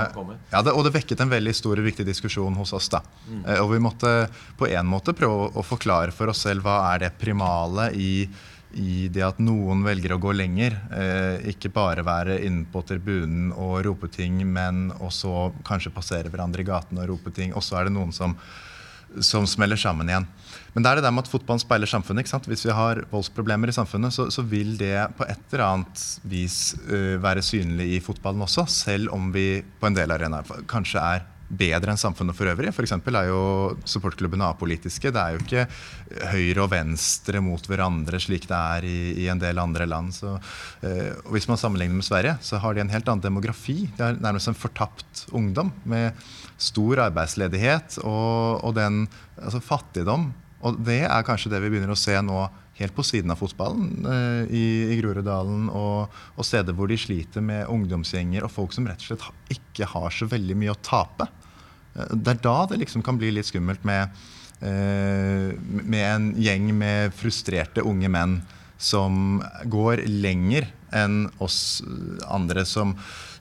ja, det, Og det vekket en veldig stor og viktig diskusjon hos oss. da. Mm. Eh, og vi måtte på en måte prøve å forklare for oss selv hva er det primale i i det at noen velger å gå lenger. Eh, ikke bare være inne på tribunen og rope ting, men også kanskje passere hverandre i gaten og rope ting. Og så er det noen som, som smeller sammen igjen. Men det er det der med at fotballen speiler samfunnet. ikke sant? Hvis vi har voldsproblemer i samfunnet, så, så vil det på et eller annet vis uh, være synlig i fotballen også, selv om vi på en del arenaer kanskje er bedre enn samfunnet for øvrig. F.eks. er jo supportklubbene apolitiske. Det er jo ikke høyre og venstre mot hverandre slik det er i, i en del andre land. Så, eh, hvis man sammenligner med Sverige, så har de en helt annen demografi. De har nærmest en fortapt ungdom med stor arbeidsledighet og, og den altså fattigdom. Og det er kanskje det vi begynner å se nå helt på siden av fotballen eh, i, i Groruddalen. Og, og, steder hvor de sliter med ungdomsgjenger og folk som rett og slett ikke har så veldig mye å tape. Eh, det er da det liksom kan bli litt skummelt med, eh, med en gjeng med frustrerte unge menn som går lenger enn oss andre som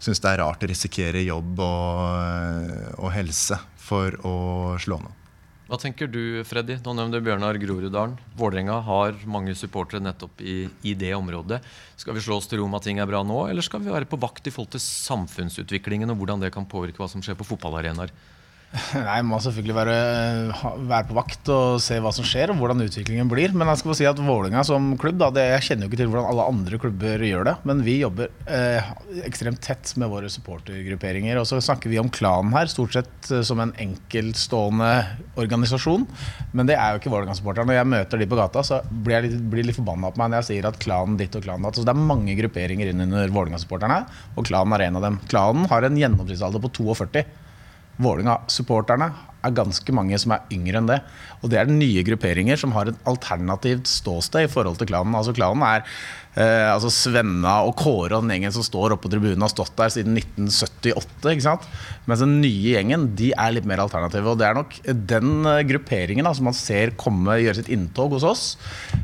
syns det er rart å risikere jobb og, og helse for å slå noe. Hva tenker du, Freddy? Nå nevnte Bjørnar Groruddalen. Vålerenga har mange supportere nettopp i, i, det området. Skal vi slå oss til ro med at ting er bra nå, eller skal vi være på vakt i forhold til samfunnsutviklingen og hvordan det kan påvirke hva som skjer på fotballarenaer? *laughs* Nei, Man må selvfølgelig være, være, på vakt og se hva som skjer og hvordan utviklingen blir. Men jeg skal si at Vålinga som klubb, da, det, jeg kjenner jo ikke til hvordan alle andre klubber gjør det. Men vi jobber eh, ekstremt tett med våre supportergrupperinger. Og så snakker vi om klanen her, stort sett eh, som en enkeltstående organisasjon. Men det er jo ikke Vålerenga-supporterne. Når jeg møter de på gata, så blir jeg litt, blir litt forbanna på meg når jeg sier at klanen ditt og klanen datt. Så det er mange grupperinger innunder Vålerenga-supporterne, og klanen er en av dem. Klanen har en gjennomsnittsalder på 42. Vålerenga-supporterne er ganske mange som er yngre enn det. Og det er nye grupperinger som har et alternativt ståsted i forhold til klanen. Altså Klanen er eh, altså Svenna og Kåre og den gjengen som står oppe på tribunen, har stått der siden 1978. ikke sant? Mens den nye gjengen de er litt mer alternative. Og det er nok den eh, grupperingen da, som man ser komme gjøre sitt inntog hos oss.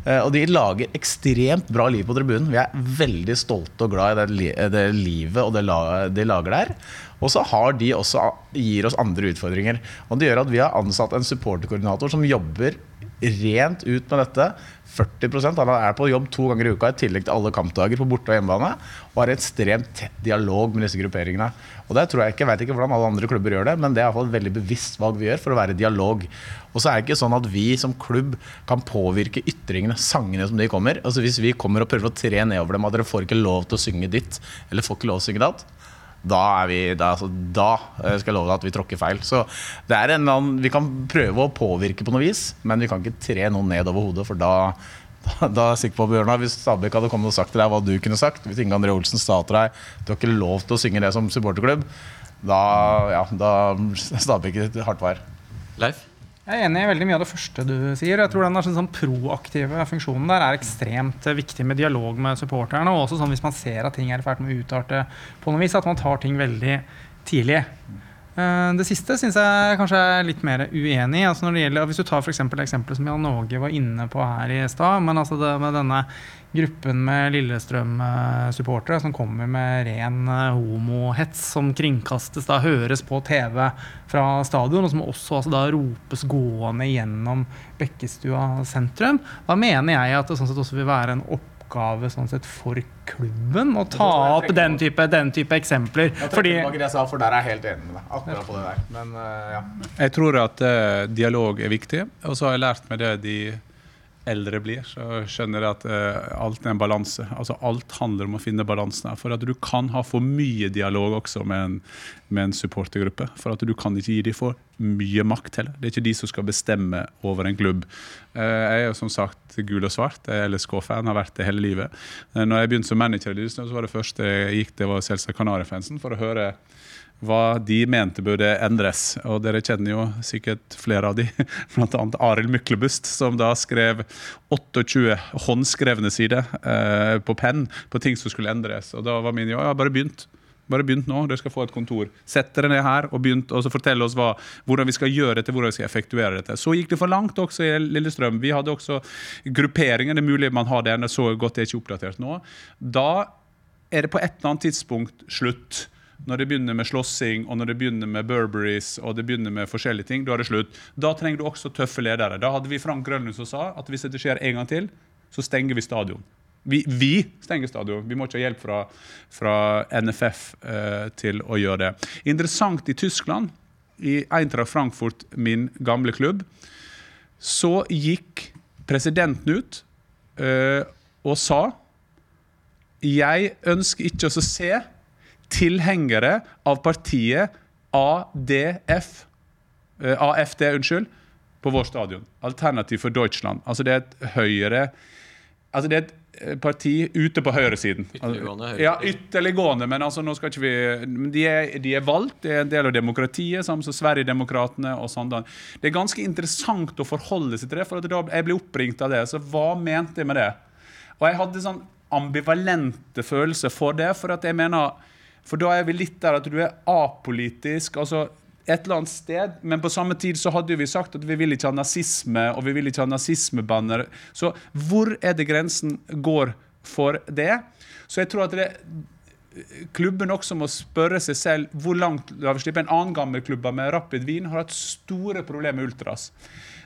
Eh, og de lager ekstremt bra liv på tribunen. Vi er veldig stolte og glad i det, det livet og det la de lager der. Og så har de også gir oss andre utfordringer. Og det gjør at vi har ansatt en supporterkoordinator som jobber rent ut med dette. 40% Han er på jobb to ganger i uka i tillegg til alle kampdager på borte- og hjemmebane. Og har ekstremt tett dialog med disse grupperingene. Og det tror Jeg ikke, jeg vet ikke hvordan alle andre klubber gjør det, men det er i hvert fall et veldig bevisst valg vi gjør for å være i dialog. Og så er det ikke sånn at vi som klubb kan påvirke ytringene, sangene som de kommer. Altså Hvis vi kommer og prøver å tre nedover dem at dere får ikke lov til å synge ditt, eller får ikke lov til å synge datt, da, vi, da, altså, da eh, skal jeg love deg at vi tråkker feil. Så annen, Vi kan prøve å påvirke på noe vis, men vi kan ikke tre noen ned over hodet. For da, da, da er sikker på Bjørnar, Hvis Stabæk hadde kommet og sagt til deg hva du kunne sagt, hvis Inge André Olsen sa til deg du har ikke lov til å synge det som supporterklubb, da, ja, da Stabæk hardt vær. Leif? Jeg er enig i veldig mye av det første du sier. Jeg tror den sånn, sånn proaktive funksjonen der er ekstremt viktig med dialog med supporterne. Og også sånn hvis man ser at ting er i ferd med å utarte på noe vis, at man tar ting veldig tidlig. Eh, det siste syns jeg kanskje er litt mer uenig i. Altså hvis du tar for eksempel, eksempelet som Jan Åge var inne på her i stad, men altså det, med denne gruppen med Lillestrøm-supportere som kommer med ren eh, homohets som kringkastes, da høres på TV fra stadion, og som også altså, da ropes gående gjennom Bekkestua sentrum. Da mener jeg at det sånn sett også vil være en oppgave sånn sett for klubben å ta opp den type, den type eksempler. Fordi, jeg sa, for der er jeg helt enig med deg. Akkurat på det der. Men, uh, ja. Jeg tror at uh, dialog er viktig, og så har jeg lært meg det de eldre blir, så skjønner jeg at uh, alt er en balanse. Altså, alt handler om å finne balansen her. For at du kan ha for mye dialog også med en, med en supportergruppe. For at du kan ikke gi dem for mye makt heller. Det er ikke de som skal bestemme over en klubb. Uh, jeg er jo som sagt gul og svart. Jeg er LSK-fan, har vært det hele livet. Uh, når jeg begynte som manager, så var det første jeg gikk, det var selvsagt Kanarifansen, for å høre hva de mente burde endres. Og dere kjenner jo sikkert flere av de, *laughs* bl.a. Arild Myklebust, som da skrev 28 håndskrevne sider eh, på penn på ting som skulle endres. Og da var min ja, ja, bare begynt. Bare begynt nå, dere skal få et kontor. Sett dere ned her og, begynt, og fortell oss hva, hvordan vi skal gjøre dette, hvordan vi skal effektuere dette. Så gikk det for langt også i Lillestrøm. Vi hadde også grupperinger. Det er mulig man har det, så godt det er ikke oppdatert nå. Da er det på et eller annet tidspunkt slutt når det begynner med slåssing og når det begynner med Burberries og det begynner med forskjellige ting, da er det slutt. Da trenger du også tøffe ledere. Da hadde vi Frank Grønlund som sa at hvis det skjer en gang til, så stenger vi stadion. Vi, vi stenger stadion. Vi må ikke ha hjelp fra, fra NFF eh, til å gjøre det. Interessant i Tyskland, i Eintracht Frankfurt, min gamle klubb, så gikk presidenten ut eh, og sa jeg ønsker ikke å se tilhengere av partiet ADF, eh, AFD, unnskyld, på vår stadion. Alternativ for Deutschland. Altså det er et høyre Altså det er et eh, parti ute på høyresiden. Ytterliggående høyre. Ja, ytterliggående, men altså nå skal ikke vi de er, de er valgt, det er en del av demokratiet, sammen med Sverigedemokraterna og sånn. Det er ganske interessant å forholde seg til det, for da jeg ble oppringt av det. Så hva mente jeg med det? Og jeg hadde sånn ambivalente følelser for det, for at jeg mener for da er vi litt der at du er apolitisk. altså et eller annet sted, Men på samme tid så hadde vi sagt at vi vil ikke ha nazisme og vi vil ikke ha nazismebanner. Så hvor er det grensen går for det? Så jeg tror at det, klubben også må spørre seg selv hvor langt la vi slippe. En annen gammel klubb med Rapid Wien har hatt store problemer med ultras.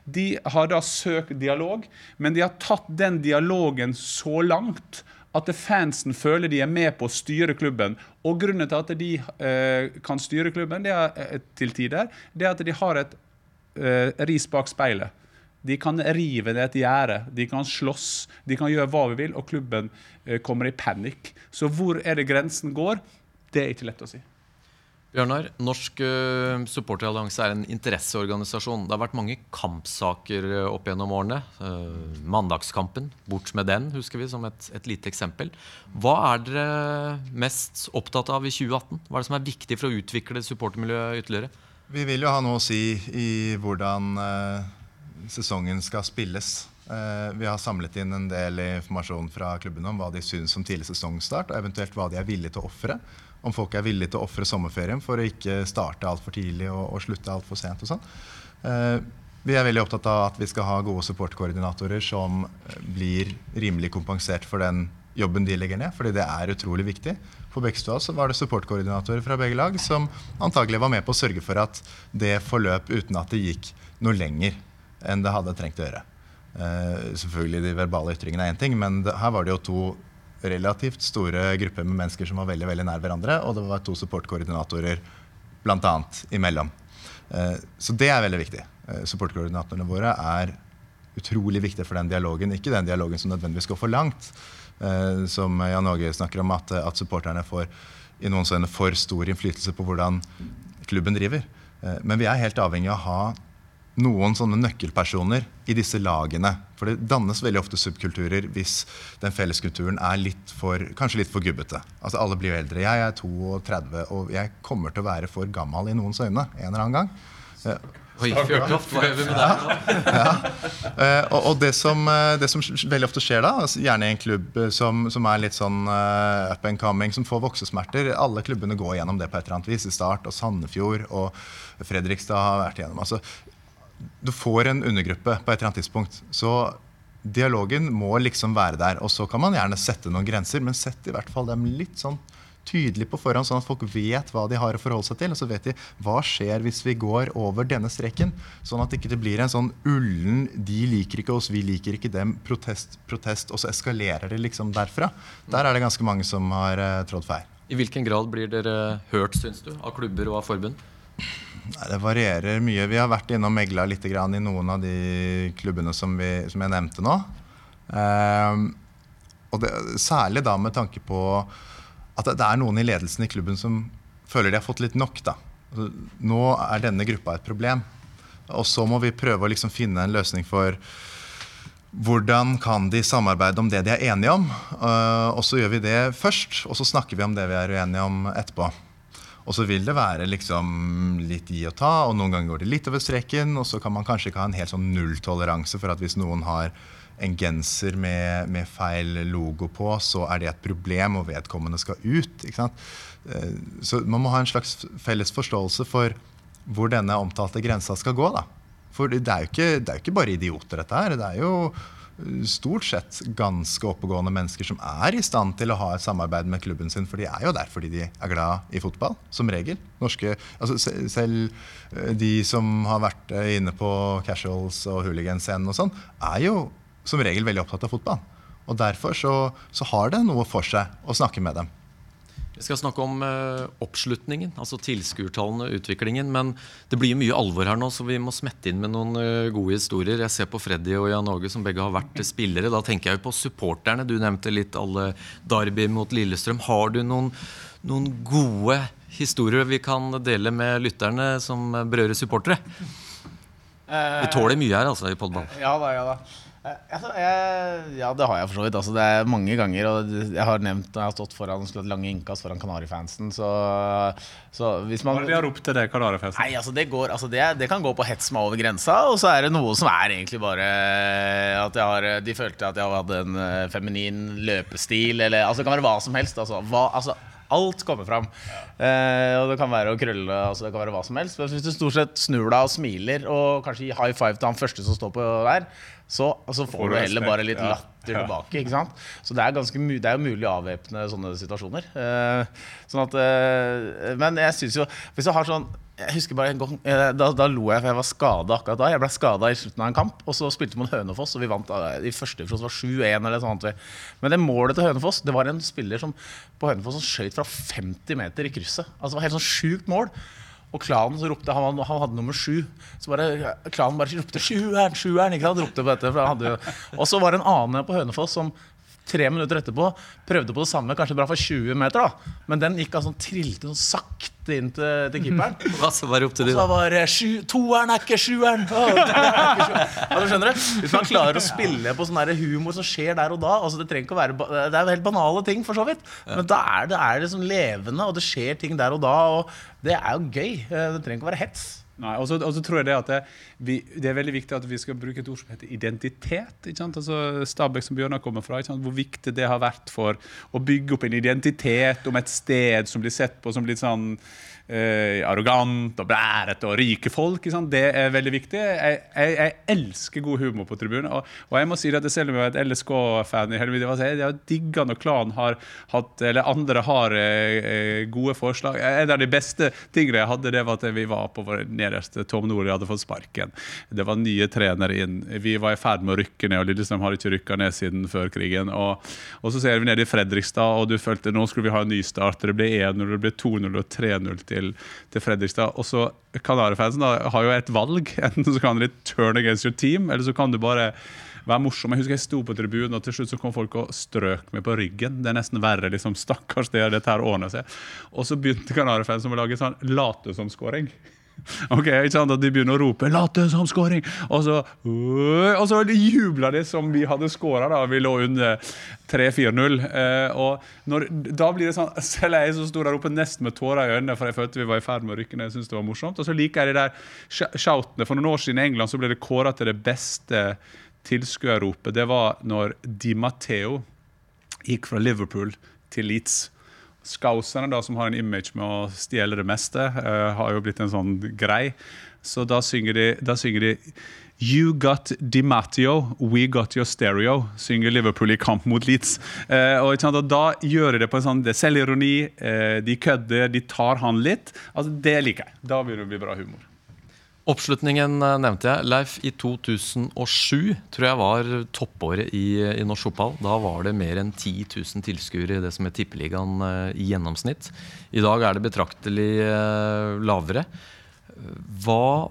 De har da søkt dialog, men de har tatt den dialogen så langt at fansen føler de er med på å styre klubben. Og grunnen til at de eh, kan styre klubben det er, eh, til tider, det er at de har et eh, ris bak speilet. De kan rive ned et gjerde, de kan slåss, de kan gjøre hva vi vil, og klubben eh, kommer i panikk. Så hvor er det grensen går, det er ikke lett å si. Bjørnar, Norsk uh, supporterallianse er en interesseorganisasjon. Det har vært mange kampsaker uh, opp gjennom årene. Uh, mandagskampen, bort med den, husker vi som et, et, lite eksempel. Hva er dere mest opptatt av i 2018? Hva er det som er viktig for å utvikle supportermiljøet ytterligere? Vi vil jo ha noe å si i hvordan eh, sesongen skal spilles. Eh, vi har samlet inn en del informasjon fra klubbene om hva de syns om tidlig sesongstart, og eventuelt hva de er villige til å ofre. Om folk er villige til å ofre sommerferien for å ikke starte altfor tidlig og, og slutte altfor sent. og sånn. Eh, vi er veldig opptatt av at vi skal ha gode supportkoordinatorer som blir rimelig kompensert for den jobben de legger ned, fordi det er utrolig viktig. På Bekstua var det supportkoordinatorer fra begge lag som antagelig var med på å sørge for at det forløp uten at det gikk noe lenger enn det hadde trengt å gjøre. Uh, selvfølgelig de verbale ytringene er én ting, men det, her var det jo to relativt store grupper med mennesker som var veldig veldig nær hverandre, og det var to supportkoordinatorer bl.a. imellom. Eh, så det er veldig viktig. Eh, supportkoordinatorene våre er utrolig viktige for den dialogen. Ikke den dialogen som nødvendigvis går for langt, eh, som Jan Åge snakker om, at, at supporterne får i noen for stor innflytelse på hvordan klubben driver. Men vi er helt avhengig av å ha noen sånne nøkkelpersoner i disse lagene. For det dannes veldig ofte subkulturer hvis den felleskulturen er litt for, kanskje litt for gubbete. Altså Alle blir jo eldre. Jeg er 32, og jeg kommer til å være for gammel i noens øyne en eller annen gang. Oi, Fjørtoft, hva gjør vi med det? ja. og, og det, som, eh, det som veldig ofte skjer da, altså gjerne i en klubb eh, som, som er litt sånn eh, up and coming, som får voksesmerter Alle klubbene går gjennom det på et eller annet vis. I Start og Sandefjord og Fredrikstad har vært igjennom. Altså, du får en undergruppe på et eller annet tidspunkt. Så dialogen må liksom være der. Og så kan man gjerne sette noen grenser, men sett i hvert fall dem litt sånn tydelig på forhånd, sånn at folk vet hva de har å forholde seg til. Og så vet de hva skjer hvis vi går over denne streken. Sånn at det ikke blir en sånn ullen 'de liker ikke oss, vi liker ikke dem', protest, protest, og så eskalerer det liksom derfra. Der er det ganske mange som har uh, trådd feil. I hvilken grad blir dere hørt, syns du, av klubber og av forbund? Det varierer mye. Vi har vært innom megla litt i noen av de klubbene som, vi, som jeg nevnte nå. Ehm, og det, særlig da med tanke på at det er noen i ledelsen i klubben som føler de har fått litt nok. da. Altså, Nå er denne gruppa et problem. Og så må vi prøve å liksom finne en løsning for hvordan kan de samarbeide om det de er enige om. Uh, og så gjør vi det først, og så snakker vi om det vi er uenige om etterpå. Og så vil det være liksom litt gi og ta, og noen ganger går det litt over streken. Og så kan man kanskje ikke ha en helt sånn nulltoleranse for at hvis noen har en genser med, med, feil logo på, så er det et problem, og vedkommende skal ut. Eh, så man må ha en slags felles forståelse for hvor denne omtalte grensa skal gå. da. For det er ikke, det er jo ikke bare idioter, dette her. Det er jo stort sett ganske oppegående mennesker som er i stand til å ha et samarbeid med klubben sin. For de er jo der fordi de er glad i fotball, som regel. Norske, altså selv eh, de som har vært eh, inne på casuals og hooligans-scenen og sånn, er jo som regel veldig opptatt av fotball. Og Derfor så, så har det noe for seg å snakke med dem. Vi skal snakke om uh, oppslutningen, altså tilskuertallene, utviklingen. Men det blir mye alvor her nå, så vi må smette inn med noen uh, gode historier. Jeg ser på Freddy og Jan Åge, som begge har vært spillere. Da tenker jeg jo på supporterne. Du nevnte litt alle Derby mot Lillestrøm. Har du noen, noen gode historier vi kan dele med lytterne som berører supportere? Vi tåler mye her, altså, i podball. Ja da, ja da. Eh, altså, jeg, ja, det har jeg for så vidt. Altså, det er mange ganger. Og jeg har nevnt når jeg har stått foran skulle hatt lange innkast foran Kanarifansen. Så, så hvis man Hva de har ropt til det, Kanarifansen? Nei, altså, det, går, altså, det, det, kan gå på hets meg over grensa, og så er det noe som er egentlig bare at jeg har, De følte at jeg hadde en eh, feminin løpestil, eller altså, det kan være hva som helst. Altså, hva, altså Alt kommer fram. Eh, og det kan være å krølle, altså det kan være hva som helst. Men hvis du stort sett snur deg og smiler, og kanskje gir high five til han første som står på der, så altså, får du heller bare litt latter tilbake. ikke sant? Så det er, ganske, det er jo mulig å avvæpne sånne situasjoner. Eh, sånn at, eh, men jeg syns jo Hvis du har sånn jeg husker bare en gang, eh, da, da, lo jeg, for jeg var skada akkurat da. Jeg ble skada i slutten av en kamp, og så spilte man Hønefoss, og vi vant eh, i første divisjon. var 7-1 eller sånt. Men det målet til Hønefoss, det var en spiller som, på Hønefoss som skøyt fra 50 meter i krysset. Altså Det var helt sånn sjukt mål. Og klanen så ropte, han, han hadde nummer sju. Så bare, klanen bare ropte 'sjueren', sjueren. ikke sant. Hadde, og så var det en annen på Hønefoss som tre minutter etterpå prøvde på det samme, kanskje bra for 20 meter, da. Men den gikk altså trilte sånn sakte inn til, til keeperen. *laughs* Hva så var det opp til de Så da? var det sju, toeren er ikke sjueren. Er. Altså, skjønner du? Hvis man klarer å spille på sånn humor som skjer der og da altså Det trenger ikke å være Det er jo helt banale ting, for så vidt. Men da er det, er det sånn levende, og det skjer ting der og da. Og det er jo gøy. Eh, Det trenger ikke å være hets. Nei, og så tror jeg det at det, vi, det er veldig viktig at vi skal bruke et ord som heter identitet. ikke sant? Altså Stabæk, som Bjørnar kommer fra. ikke sant? Hvor viktig det har vært for å bygge opp en identitet om et sted som blir sett på som litt sånn eh, arrogant og blærete og rike folk. Det er veldig viktig. Jeg, jeg, jeg elsker god humor på tribunen. Og, og jeg må si at selv om jeg er et LSK-fan, i hele mitt liv, det er har digga når klanen har hatt, eller andre har eh, eh, gode forslag. En av de beste tingene jeg hadde, det var at vi var på vår nederste Tom Nordli hadde fått sparken. Det var nye trenere inn. Vi var i ferd med å rykke ned, og Lillestrøm har ikke rykka ned siden før krigen. Og, og så ser vi ned i Fredrikstad, og du følte nå skulle vi ha en ny start. Det ble 1-0, det ble 2-0 og 3-0 til, til Fredrikstad. Og så Kanarifansen har jo et valg. *laughs* Enten så kan de turn against your team, eller så kan du bare være morsom. Jeg husker jeg sto på tribunen, og til slutt så kom folk og strøk meg på ryggen. Det er nesten verre. liksom, Stakkars, det, dette her ordner seg. Og så begynte Kanarifansen å lage sånn late som-skåring. Ok, ikke sant, at De begynner å rope 'late som skåring', og så, øh, og så jubler de som vi hadde skåra. Vi lå under 3-4-0. Eh, og når, da blir det sånn *laughs* Selv jeg som sto der oppe nesten med tårer i øynene, for jeg følte vi var i ferd med å rykke ned. Jeg synes det var morsomt. Og så liker jeg de der shoutene. For noen år siden i England så ble det kåra til det beste tilskuerropet. Det var når Di Matteo gikk fra Liverpool til Leeds. Scouserne, da, som har en image med å stjele det meste, uh, har jo blitt en sånn grei. Så da synger de, da synger de You got Di Matteo, we got your stereo, synger Liverpool i kamp mot Leeds. Eh, og, og Da gjør de det på en sånn det er selvironi, eh, de kødder, de tar han litt. Altså, Det liker jeg. Da begynner det å bli bra humor. Oppslutningen eh, nevnte jeg. Leif, i 2007 tror jeg var toppåret i, i norsk fotball. Da var det mer enn 10 000 tilskuere i det som er Tippeligaen eh, i gjennomsnitt. I dag er det betraktelig eh, lavere. Hva,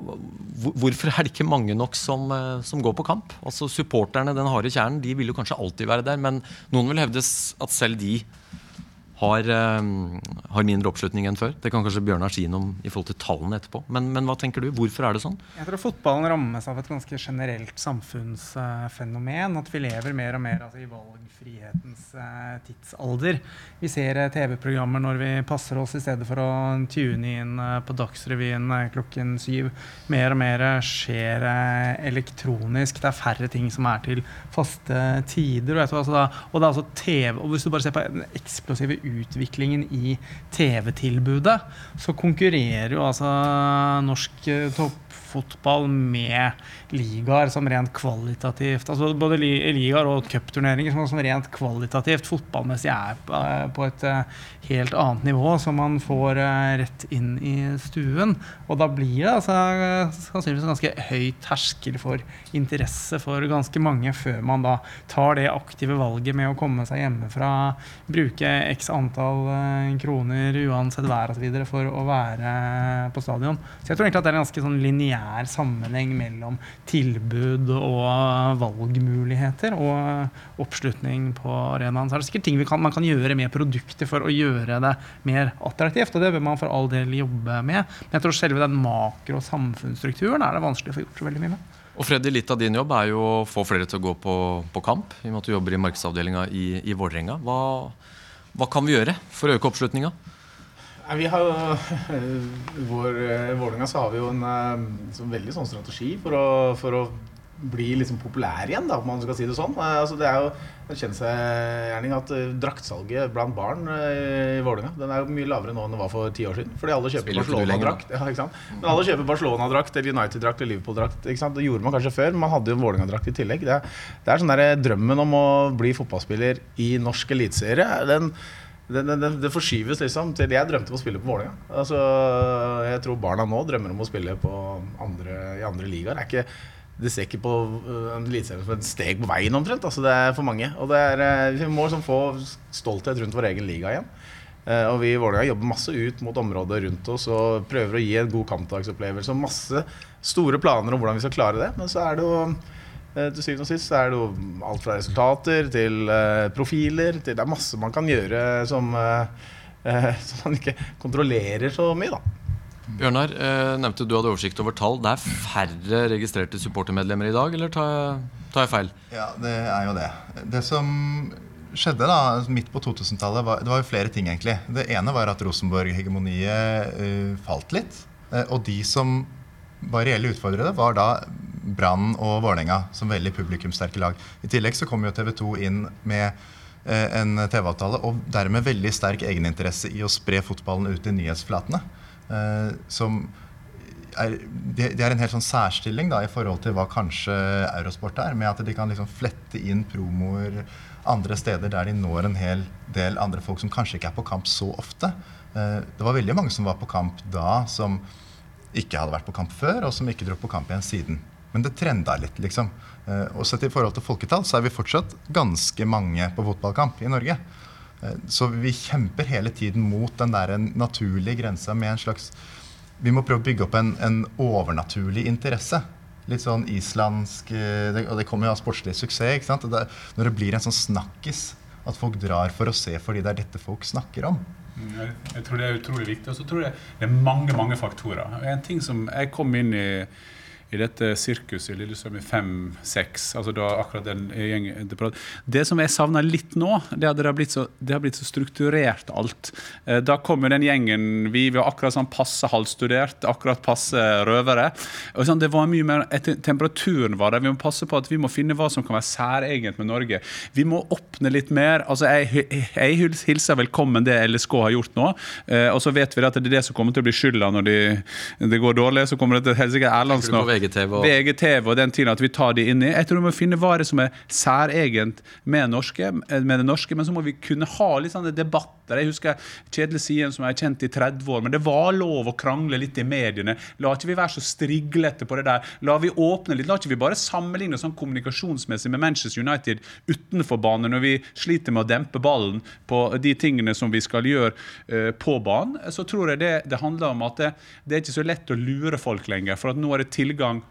hvorfor er det ikke mange nok som, eh, som går på kamp? Altså Supporterne, den harde kjernen, de vil jo kanskje alltid være der, men noen vil hevde at selv de har, eh, har mindre oppslutning enn før. Det kan kanskje Bjørnar si noe om i forhold til tallene etterpå. Men, men hva tenker du? Hvorfor er det sånn? Jeg tror fotballen rammes av et ganske generelt samfunnsfenomen. At vi lever mer og mer altså, i valgfrihetens eh, tidsalder. Vi ser eh, TV-programmer når vi passer oss, i stedet for å tune inn eh, på Dagsrevyen klokken syv. Mer og mer skjer elektronisk. Det er færre ting som er til faste tider. Og, tror altså da, og det er altså TV, og hvis du bare ser på den eksplosive utviklingen i TV-tilbudet, så konkurrerer jo altså norsk eh, toppfotball med ligaer som rent kvalitativt altså Både ligaer og cupturneringer som, rent kvalitativt fotballmessig er på, eh, et eh, helt annet nivå, som man får eh, rett inn i stuen. Og da blir det altså sannsynligvis en ganske høy terskel for interesse for ganske mange før man da tar det aktive valget med å komme seg hjemmefra, bruke x antall kroner uansett vær osv. for å være på stadion. Så jeg tror egentlig at det er en ganske sånn lineær sammenheng mellom tilbud og valgmuligheter og oppslutning på arenaen. Så er det sikkert ting kan, man kan gjøre med produkter for å gjøre det mer attraktivt, og det bør man for all del jobbe med. Men jeg tror selve den makro- og samfunnsstrukturen er det vanskelig å få gjort så veldig mye med. Og Freddy, litt av din jobb er jo å få flere til å gå på, på kamp. I og med at du jobber i markedsavdelinga i, i Vålerenga. Hva, hva kan vi gjøre for å øke oppslutninga? Vi har jo I vår eh, Vålerenga så har vi jo en eh, sånn veldig sånn strategi for å, for å bli liksom populær igjen, da, om man skal si det sånn. Eh, altså, det er jo en kjensgjerning at eh, draktsalget blant barn eh, i Vålerenga den er jo mye lavere nå enn det var for ti år siden. Fordi alle kjøper Barcelona-drakt. Ja? Men alle kjøper Barcelona-drakt eller United-drakt eller Liverpool-drakt. Det gjorde man kanskje før, men man hadde jo en Vålerenga-drakt i tillegg. Det, det er sånn der drømmen om å bli fotballspiller i norsk eliteserie. Den det, det, det, forskyves liksom til Jeg drømte om å spille på Vålerenga. Altså, jeg tror barna nå drømmer om å spille andre, i andre ligaer. Det, er ser ikke på uh, en eliteserie som et steg på veien omtrent. Altså, det er for mange. Og er, uh, vi må liksom få stolthet rundt vår egen liga igjen. Uh, og vi i Vålerenga jobber masse ut mot området rundt oss og prøver å gi en god kampdagsopplevelse. Masse store planer om hvordan vi skal klare det. Men så er det jo Eh, til syvende og sist er det jo alt fra resultater til eh, profiler til Det er masse man kan gjøre som, eh, eh, *laughs* som man ikke kontrollerer så mye, da. Bjørnar, eh, nevnte du hadde oversikt over tall. Det er færre registrerte supportermedlemmer i dag, eller tar jeg, tar jeg feil? Ja, det er jo det. Det som skjedde da, midt på 2000-tallet, var, det var jo flere ting, egentlig. Det ene var at Rosenborg-hegemoniet eh, falt litt. Eh, og de som var reelle utfordrere, var da Brann og Vålerenga som veldig publikumssterke lag. I tillegg så kom jo TV 2 inn med eh, en TV-avtale og dermed veldig sterk egeninteresse i å spre fotballen ut i nyhetsflatene. Eh, som er, det, de er en helt sånn særstilling da, i forhold til hva kanskje Eurosport er, med at de kan liksom flette inn promoer andre steder der de når en hel del andre folk som kanskje ikke er på kamp så ofte. Eh, det var veldig mange som var på kamp da, som ikke hadde vært på kamp før, og som ikke dro på kamp igjen siden. Men det trenda litt, liksom. Eh, og sett i forhold til folketall så er vi fortsatt ganske mange på fotballkamp i Norge. Eh, Så vi kjemper hele tiden mot den der naturlige grensa med en slags Vi må prøve å bygge opp en, en overnaturlig interesse. Litt sånn islandsk eh, det, Og det kommer jo av sportslig suksess. ikke sant? Det, når det blir en sånn snakkis at folk drar for å se fordi det er dette folk snakker om. Mm, Jeg, tror det er utrolig viktig. Og så tror jeg det er mange mange faktorer. En ting som Jeg kom inn i, i dette sirkuset i Lillestrøm i fem-seks. Altså da akkurat den gjengen det som jeg savner litt nå, det at det har blitt så, det har blitt så strukturert alt. Eh, Da kom jo den gjengen Vi var akkurat sånn passe halvstudert, akkurat passe røvere. Og sånn, det var mye mer etter, Temperaturen var der. Vi må passe på at vi må finne hva som kan være særegent med Norge. Vi må åpne litt mer. altså Jeg, jeg hilser velkommen det LSK har gjort nå. Eh, og så vet vi at det er det som kommer til å bli skylda når de, det går dårlig. Så kommer det helt sikkert Erlandsen På VGTV og VGTV og den tiden at vi tar de inn i. Jeg tror vi må finne varer er som er særegent med, norske, med det norske, men så må vi kunne ha litt sånne debatter. Jeg husker Kjedel Sien, som jeg har kjent i 30 år, men det var lov å krangle litt i mediene. La ikke vi være så striglete på det der. La vi åpne litt. La ikke vi bare sammenligne sånn kommunikasjonsmessig med Manchester United utenfor banen når vi sliter med å dempe ballen på de tingene som vi skal gjøre eh, på banen. Så tror jeg det, det handler om at det, det er ikke så lett å lure folk lenger, for at nå er det tilgang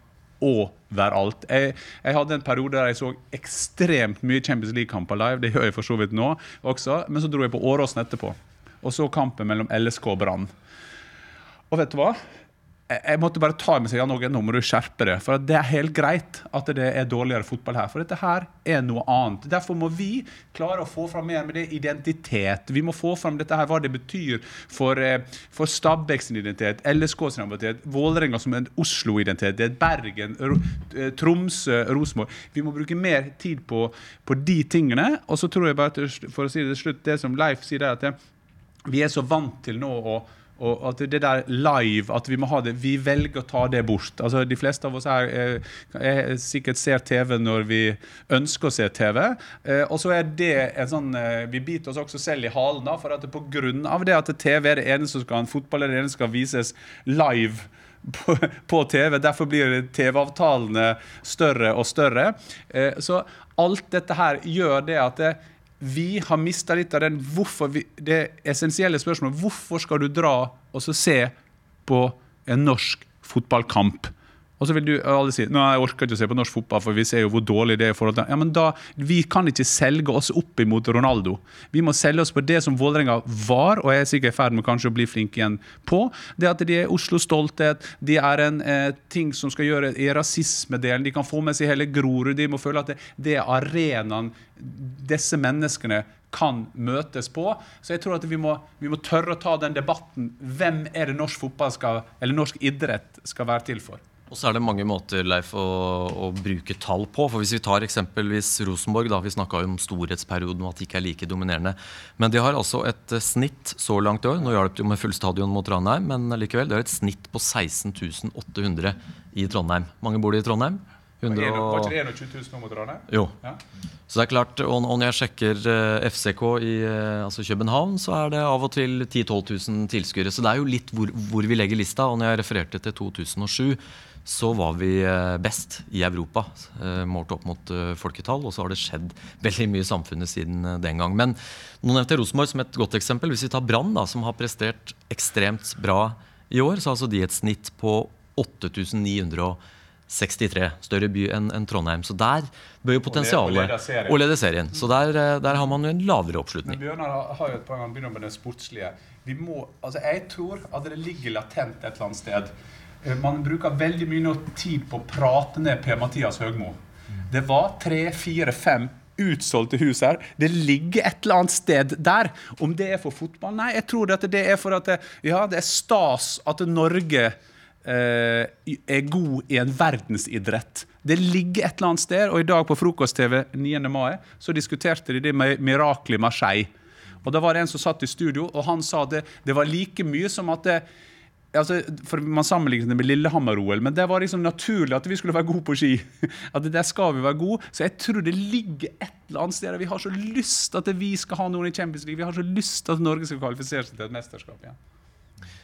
og være alt. Jeg, jeg hadde en periode der jeg så ekstremt mye Champions League-kamper live. Det gjør jeg for så vidt nå også. Men så dro jeg på Åråsen etterpå og så kampen mellom LSK og Brann. Og vet du hva? Jeg, måtte bare ta med seg Norge, nå må du skjerpe det. For det er helt greit at det er dårligere fotball her. For dette her er noe annet. Derfor må vi klare å få fram mer med det identitet. Vi må få fram dette her, hva det betyr for, eh, for Stabæk sin identitet, LSK sin identitet, Vålerenga som en Oslo-identitet, Bergen, er Bergen, Tromsø, Rosenborg. Vi må bruke mer tid på, på de tingene. Og så tror jeg bare, til, for å si det til slutt, det som Leif sier, er at det, vi er så vant til nå å og at det der live, at vi må ha det Vi velger å ta det bort. Altså De fleste av oss her er, er, sikkert ser TV når vi ønsker å se TV. Eh, og så er det en sånn eh, Vi biter oss også selv i halen da, for at på grunn av det at TV er det eneste som skal fotball er det eneste som skal vises live på, på TV. Derfor blir TV-avtalene større og større. Eh, så alt dette her gjør det at det, vi har mista litt av den hvorfor vi, det essensielle spørsmålet. Hvorfor skal du dra og se på en norsk fotballkamp? Og så vil du alle si Nei, jeg orker ikke å se på norsk fotball, for vi ser jo hvor dårlig det er. i forhold til Ja, men da, Vi kan ikke selge oss opp imot Ronaldo. Vi må selge oss på det som Vålerenga var, og jeg er sikkert i ferd med kanskje å bli flink igjen på. Det at de er Oslo-stolthet, de er en eh, ting som skal gjøre i rasismedelen. De kan få med seg hele Grorud. De må føle at det, det er arenaen disse menneskene kan møtes på. Så jeg tror at vi må, vi må tørre å ta den debatten. Hvem er det norsk fotball skal, eller norsk idrett skal være til for? Og så er det mange måter Leif, å, å bruke tall på. For Hvis vi tar eksempelvis Rosenborg, da, vi snakka om storhetsperioden og at de ikke er like dominerende. Men de har altså et eh, snitt så langt i år. Nå hjalp det jo med fullstadion mot Trondheim, men likevel, det er et snitt på 16 800 i Trondheim. Mange bor det i Trondheim? 100 Var ikke det 21 000 nå mot Trondheim? Jo. Ja. Så det er klart, og og når jeg sjekker eh, FCK i eh, altså København, så er det av og til 10 000-12 000 tilskuere. Så det er jo litt hvor, hvor vi legger lista. Og når jeg refererte til 2007, så var vi eh, best i Europa eh, målt opp mot eh, folketall. Og så har det skjedd veldig mye i samfunnet siden den gang. Men nå nevnte jeg Rosenborg som et godt eksempel. Hvis vi tar Brann, som har prestert ekstremt bra i år, så har altså de et snitt på 8963. Større by enn en Trondheim. Så der bør jo potensialet leder serien. Og lede serien. Så der, der har man jo en lavere oppslutning. Men. Bjørnar har- jo et poeng, han begynner med det sportslige. Vi må, altså jeg tror at det ligger latent et eller annet sted. Eh, Man bruker veldig mye tid på å prate ned Per-Mathias Høgmo. Det var tre, fire, fem utsolgte hus her. Det ligger et eller annet sted der. Om det er for fotball? Nei, jeg tror at det er for at det, ja, det er stas at Norge eh, er god i en verdensidrett. Det ligger et eller annet sted, og i dag på frokost-TV 9. mai så diskuterte de det med Mirakel i Marseille. Og da var det en som satt i studio, og han sa det, det var like mye som at det, altså, for Man sammenlignet det med Lillehammer-OL, men det var liksom naturlig at vi skulle være gode på ski. *laughs* At Der skal vi være gode. Så jeg tror det ligger et eller annet sted vi har så lyst at vi skal ha noen i Champions League. Vi har så lyst at Norge skal kvalifisere seg til et mesterskap igjen.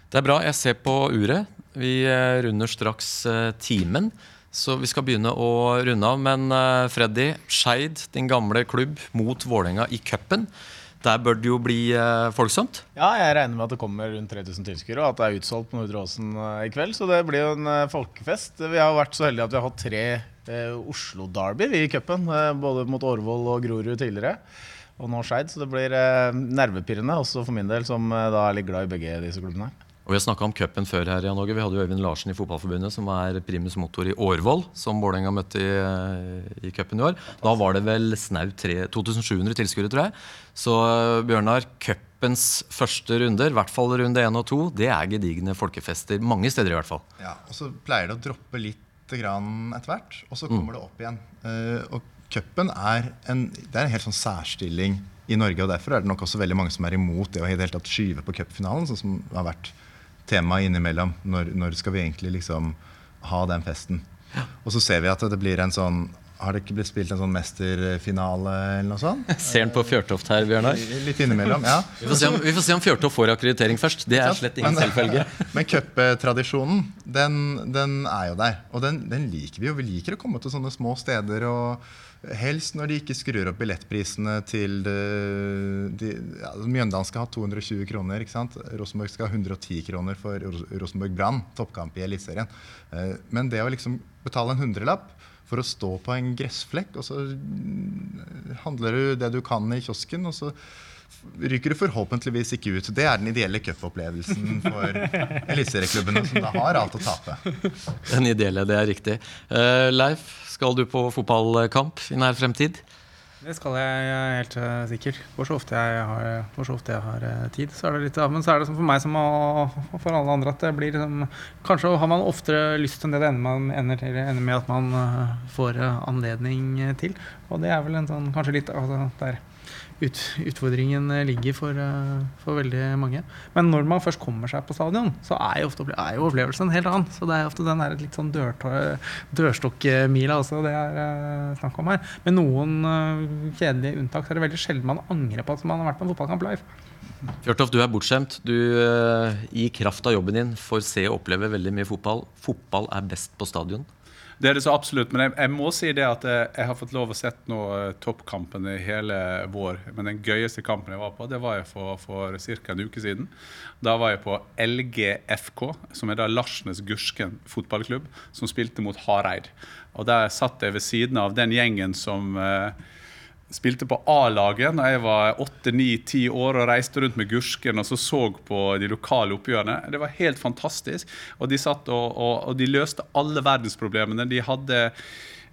Det er bra. Jeg ser på uret. Vi eh, runder straks eh, timen. Så vi skal begynne å runde av. Men eh, Freddy, Skeid, din gamle klubb, mot Vålerenga i cupen. Der bør det jo bli eh, folksomt. Ja, jeg regner med at det kommer rundt 3000 tilskuere, og at det er utsolgt på Nordre Åsen eh, i kveld. Så det blir jo en eh, folkefest. Vi har vært så heldige at vi har hatt tre eh, Oslo-derby i cupen. Eh, både mot Årvoll og Grorud tidligere. Og nå Skeid. Så det blir eh, nervepirrende, også for min del, som da er litt glad i begge disse klubbene. her. Og Vi har snakka om cupen før her. Jan Åge. Vi hadde jo Øyvind Larsen i Fotballforbundet, som er primus motor i Årvoll, som Vålerenga møtte i, cupen i i år. Da var det vel snaut 2700 tilskuere, tror jeg. Så eh, Bjørnar, cupens første runder, i hvert fall runde én og to, det er gedigne folkefester. Mange steder i hvert fall. Ja, og så pleier det å droppe litt grann etter hvert, og så kommer det opp igjen. Eh, og cupen er en, det er en helt sånn særstilling i Norge, og derfor er det nok også veldig mange som er imot det å i det hele tatt skyve på cupfinalen, sånn som har vært tema innimellom. Når, når skal vi egentlig liksom ha den festen? Og så ser vi at det blir en sånn Har det ikke blitt spilt en sånn mesterfinale eller noe sånt? *laughs* Ser den på Fjørtoft her, Bjørnar? Litt innimellom, ja. Vi får se om, vi får se om Fjørtoft får akkreditering først. Det er slett ingen Men- selvfølge. *laughs* Men cuptradisjonen, den, den er jo der. Og den, den liker vi jo. Vi liker å komme til sånne små steder. og Helst når de ikke skrur opp billettprisene til de, ja, Mjøndalen skal ha 220 kroner. ikke sant? Rosenborg skal ha 110 kroner for Rosenborg Brann, toppkamp i Eliteserien. Eh, Men det å liksom betale en hundrelapp for å stå på en gressflekk, og så mm, handler du det du kan i kiosken, og så ryker du forhåpentligvis ikke ut. Det er den ideelle cupopplevelsen for *laughs* eliteserieklubbene, som da har alt å tape. Den ideelle, det er riktig. Uh, Leif, skal du på fotballkamp i nær fremtid? Det skal jeg, jeg er helt uh, sikker. For så ofte jeg har, for så ofte jeg har eh, tid. Så er det litt, ja, men så er det for meg som å- for alle andre at det blir liksom Kanskje har man oftere lyst enn det det ender, man, ender, ender med at man eh, får eh, anledning eh, til. Og det er vel en sånn kanskje litt altså, der ut, utfordringen eh, ligger for, eh, for veldig mange. Men når man først kommer seg på stadion, så er jo, ofte, er jo opplevelsen en helt annen. Så det er ofte den der litt sånn dørstokkmila også det er eh, snakk om her. Med noen kjedelige unntak så er det veldig sjelden man angrer på at man har vært på en fotballkamp live. Fjørtoft, du er bortskjemt. Du i kraft av jobben din får se og oppleve veldig mye fotball. Fotball er best på stadion. Det er det så absolutt, men jeg, jeg må si det at jeg, jeg har fått lov å sett nå eh, toppkampen i hele vår. Men den gøyeste kampen jeg var på, det var jeg for, for ca. en uke siden. Da var jeg på LGFK, som er da Larsnes Gursken fotballklubb, som spilte mot Hareid. Og der satt jeg ved siden av den gjengen som eh, spilte på A-laget da jeg var 8-9-10 år og reiste rundt med Gursken og så så på de lokale oppgjørene. Det var helt fantastisk. Og de satt og, og, og de løste alle verdensproblemene. De hadde,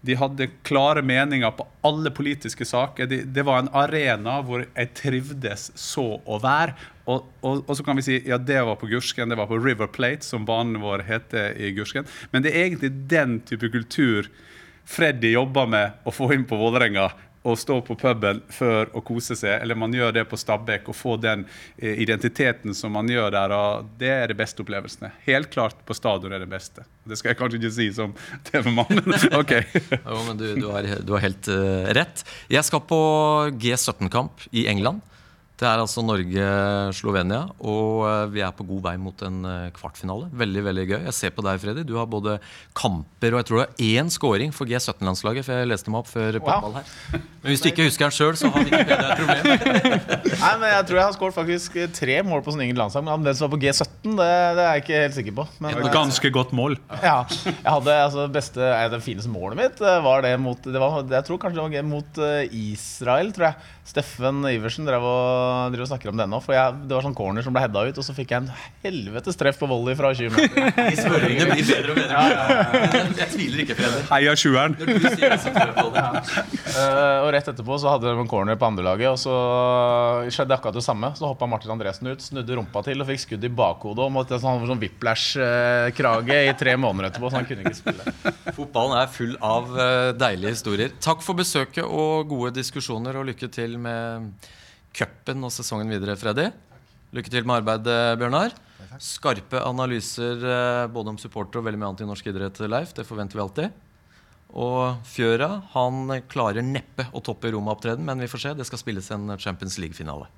de hadde klare meninger på alle politiske saker. De, det var en arena hvor jeg trivdes så å være. Og, og, og så kan vi si ja, det var på Gursken, det var på River Plate, som banen vår heter i Gursken. Men det er egentlig den type kultur Freddy jobber med å få inn på Vålerenga å stå på puben før å kose seg, eller man gjør det på Stabekk og få den eh, identiteten som man gjør der. Det er de beste opplevelsene. Helt klart på stadion er det beste. Det skal jeg kanskje ikke si som *laughs* TV-mann, *laughs* OK. *laughs* Jo, men du, du, har, du har helt uh, rett. Jeg skal på G17-kamp i England. Det er altså Norge-Slovenia, og eh, vi er på god vei mot en eh, kvartfinale. Veldig veldig gøy. Jeg ser på deg, Freddy. Du har både kamper og jeg tror det er én scoring for G17-landslaget. For jeg leste meg opp før wow. her. Men hvis du ikke husker den sjøl, så har Wikipedia et problem. *laughs* Nei, men Jeg tror jeg har skåret faktisk tre mål på sånn eget landslag. Men den som var på G17, det, det er jeg ikke helt sikker på. Men, Et ganske godt mål. ja, jeg hadde altså beste eh, Det fineste målet mitt var det mot det var, Jeg tror kanskje det var mot Israel, tror jeg. Steffen Iversen drev og, drev og snakker om den nå. For jeg, det var sånn corner som ble heada ut, og så fikk jeg en helvetes treff på volley fra 20 meter. *laughs* Det blir bedre og bedre. Jeg, jeg tviler ikke, Freddy. Heia sjueren. *laughs* Eh, og rett etterpå så hadde de en corner på andrelaget, og så skjedde akkurat det samme. Så hoppa Martin Andresen ut, snudde rumpa til og fikk skudd i bakhodet. Og måtte så han var sånn whiplash-krage i tre måneder etterpå, så han kunne ikke spille. *laughs* Fotballen er full av eh, deilige historier. Takk for besøket og gode diskusjoner, og lykke til med cupen og sesongen videre, Freddy. Lykke til med arbeidet, Bjørnar. Skarpe analyser eh, både om supporter og veldig mye annet i norsk idrett, Leif. Det forventer vi alltid. Og Fjøra han klarer neppe å toppe Roma-opptreden, men vi får se. Det skal spilles en Champions League-finale.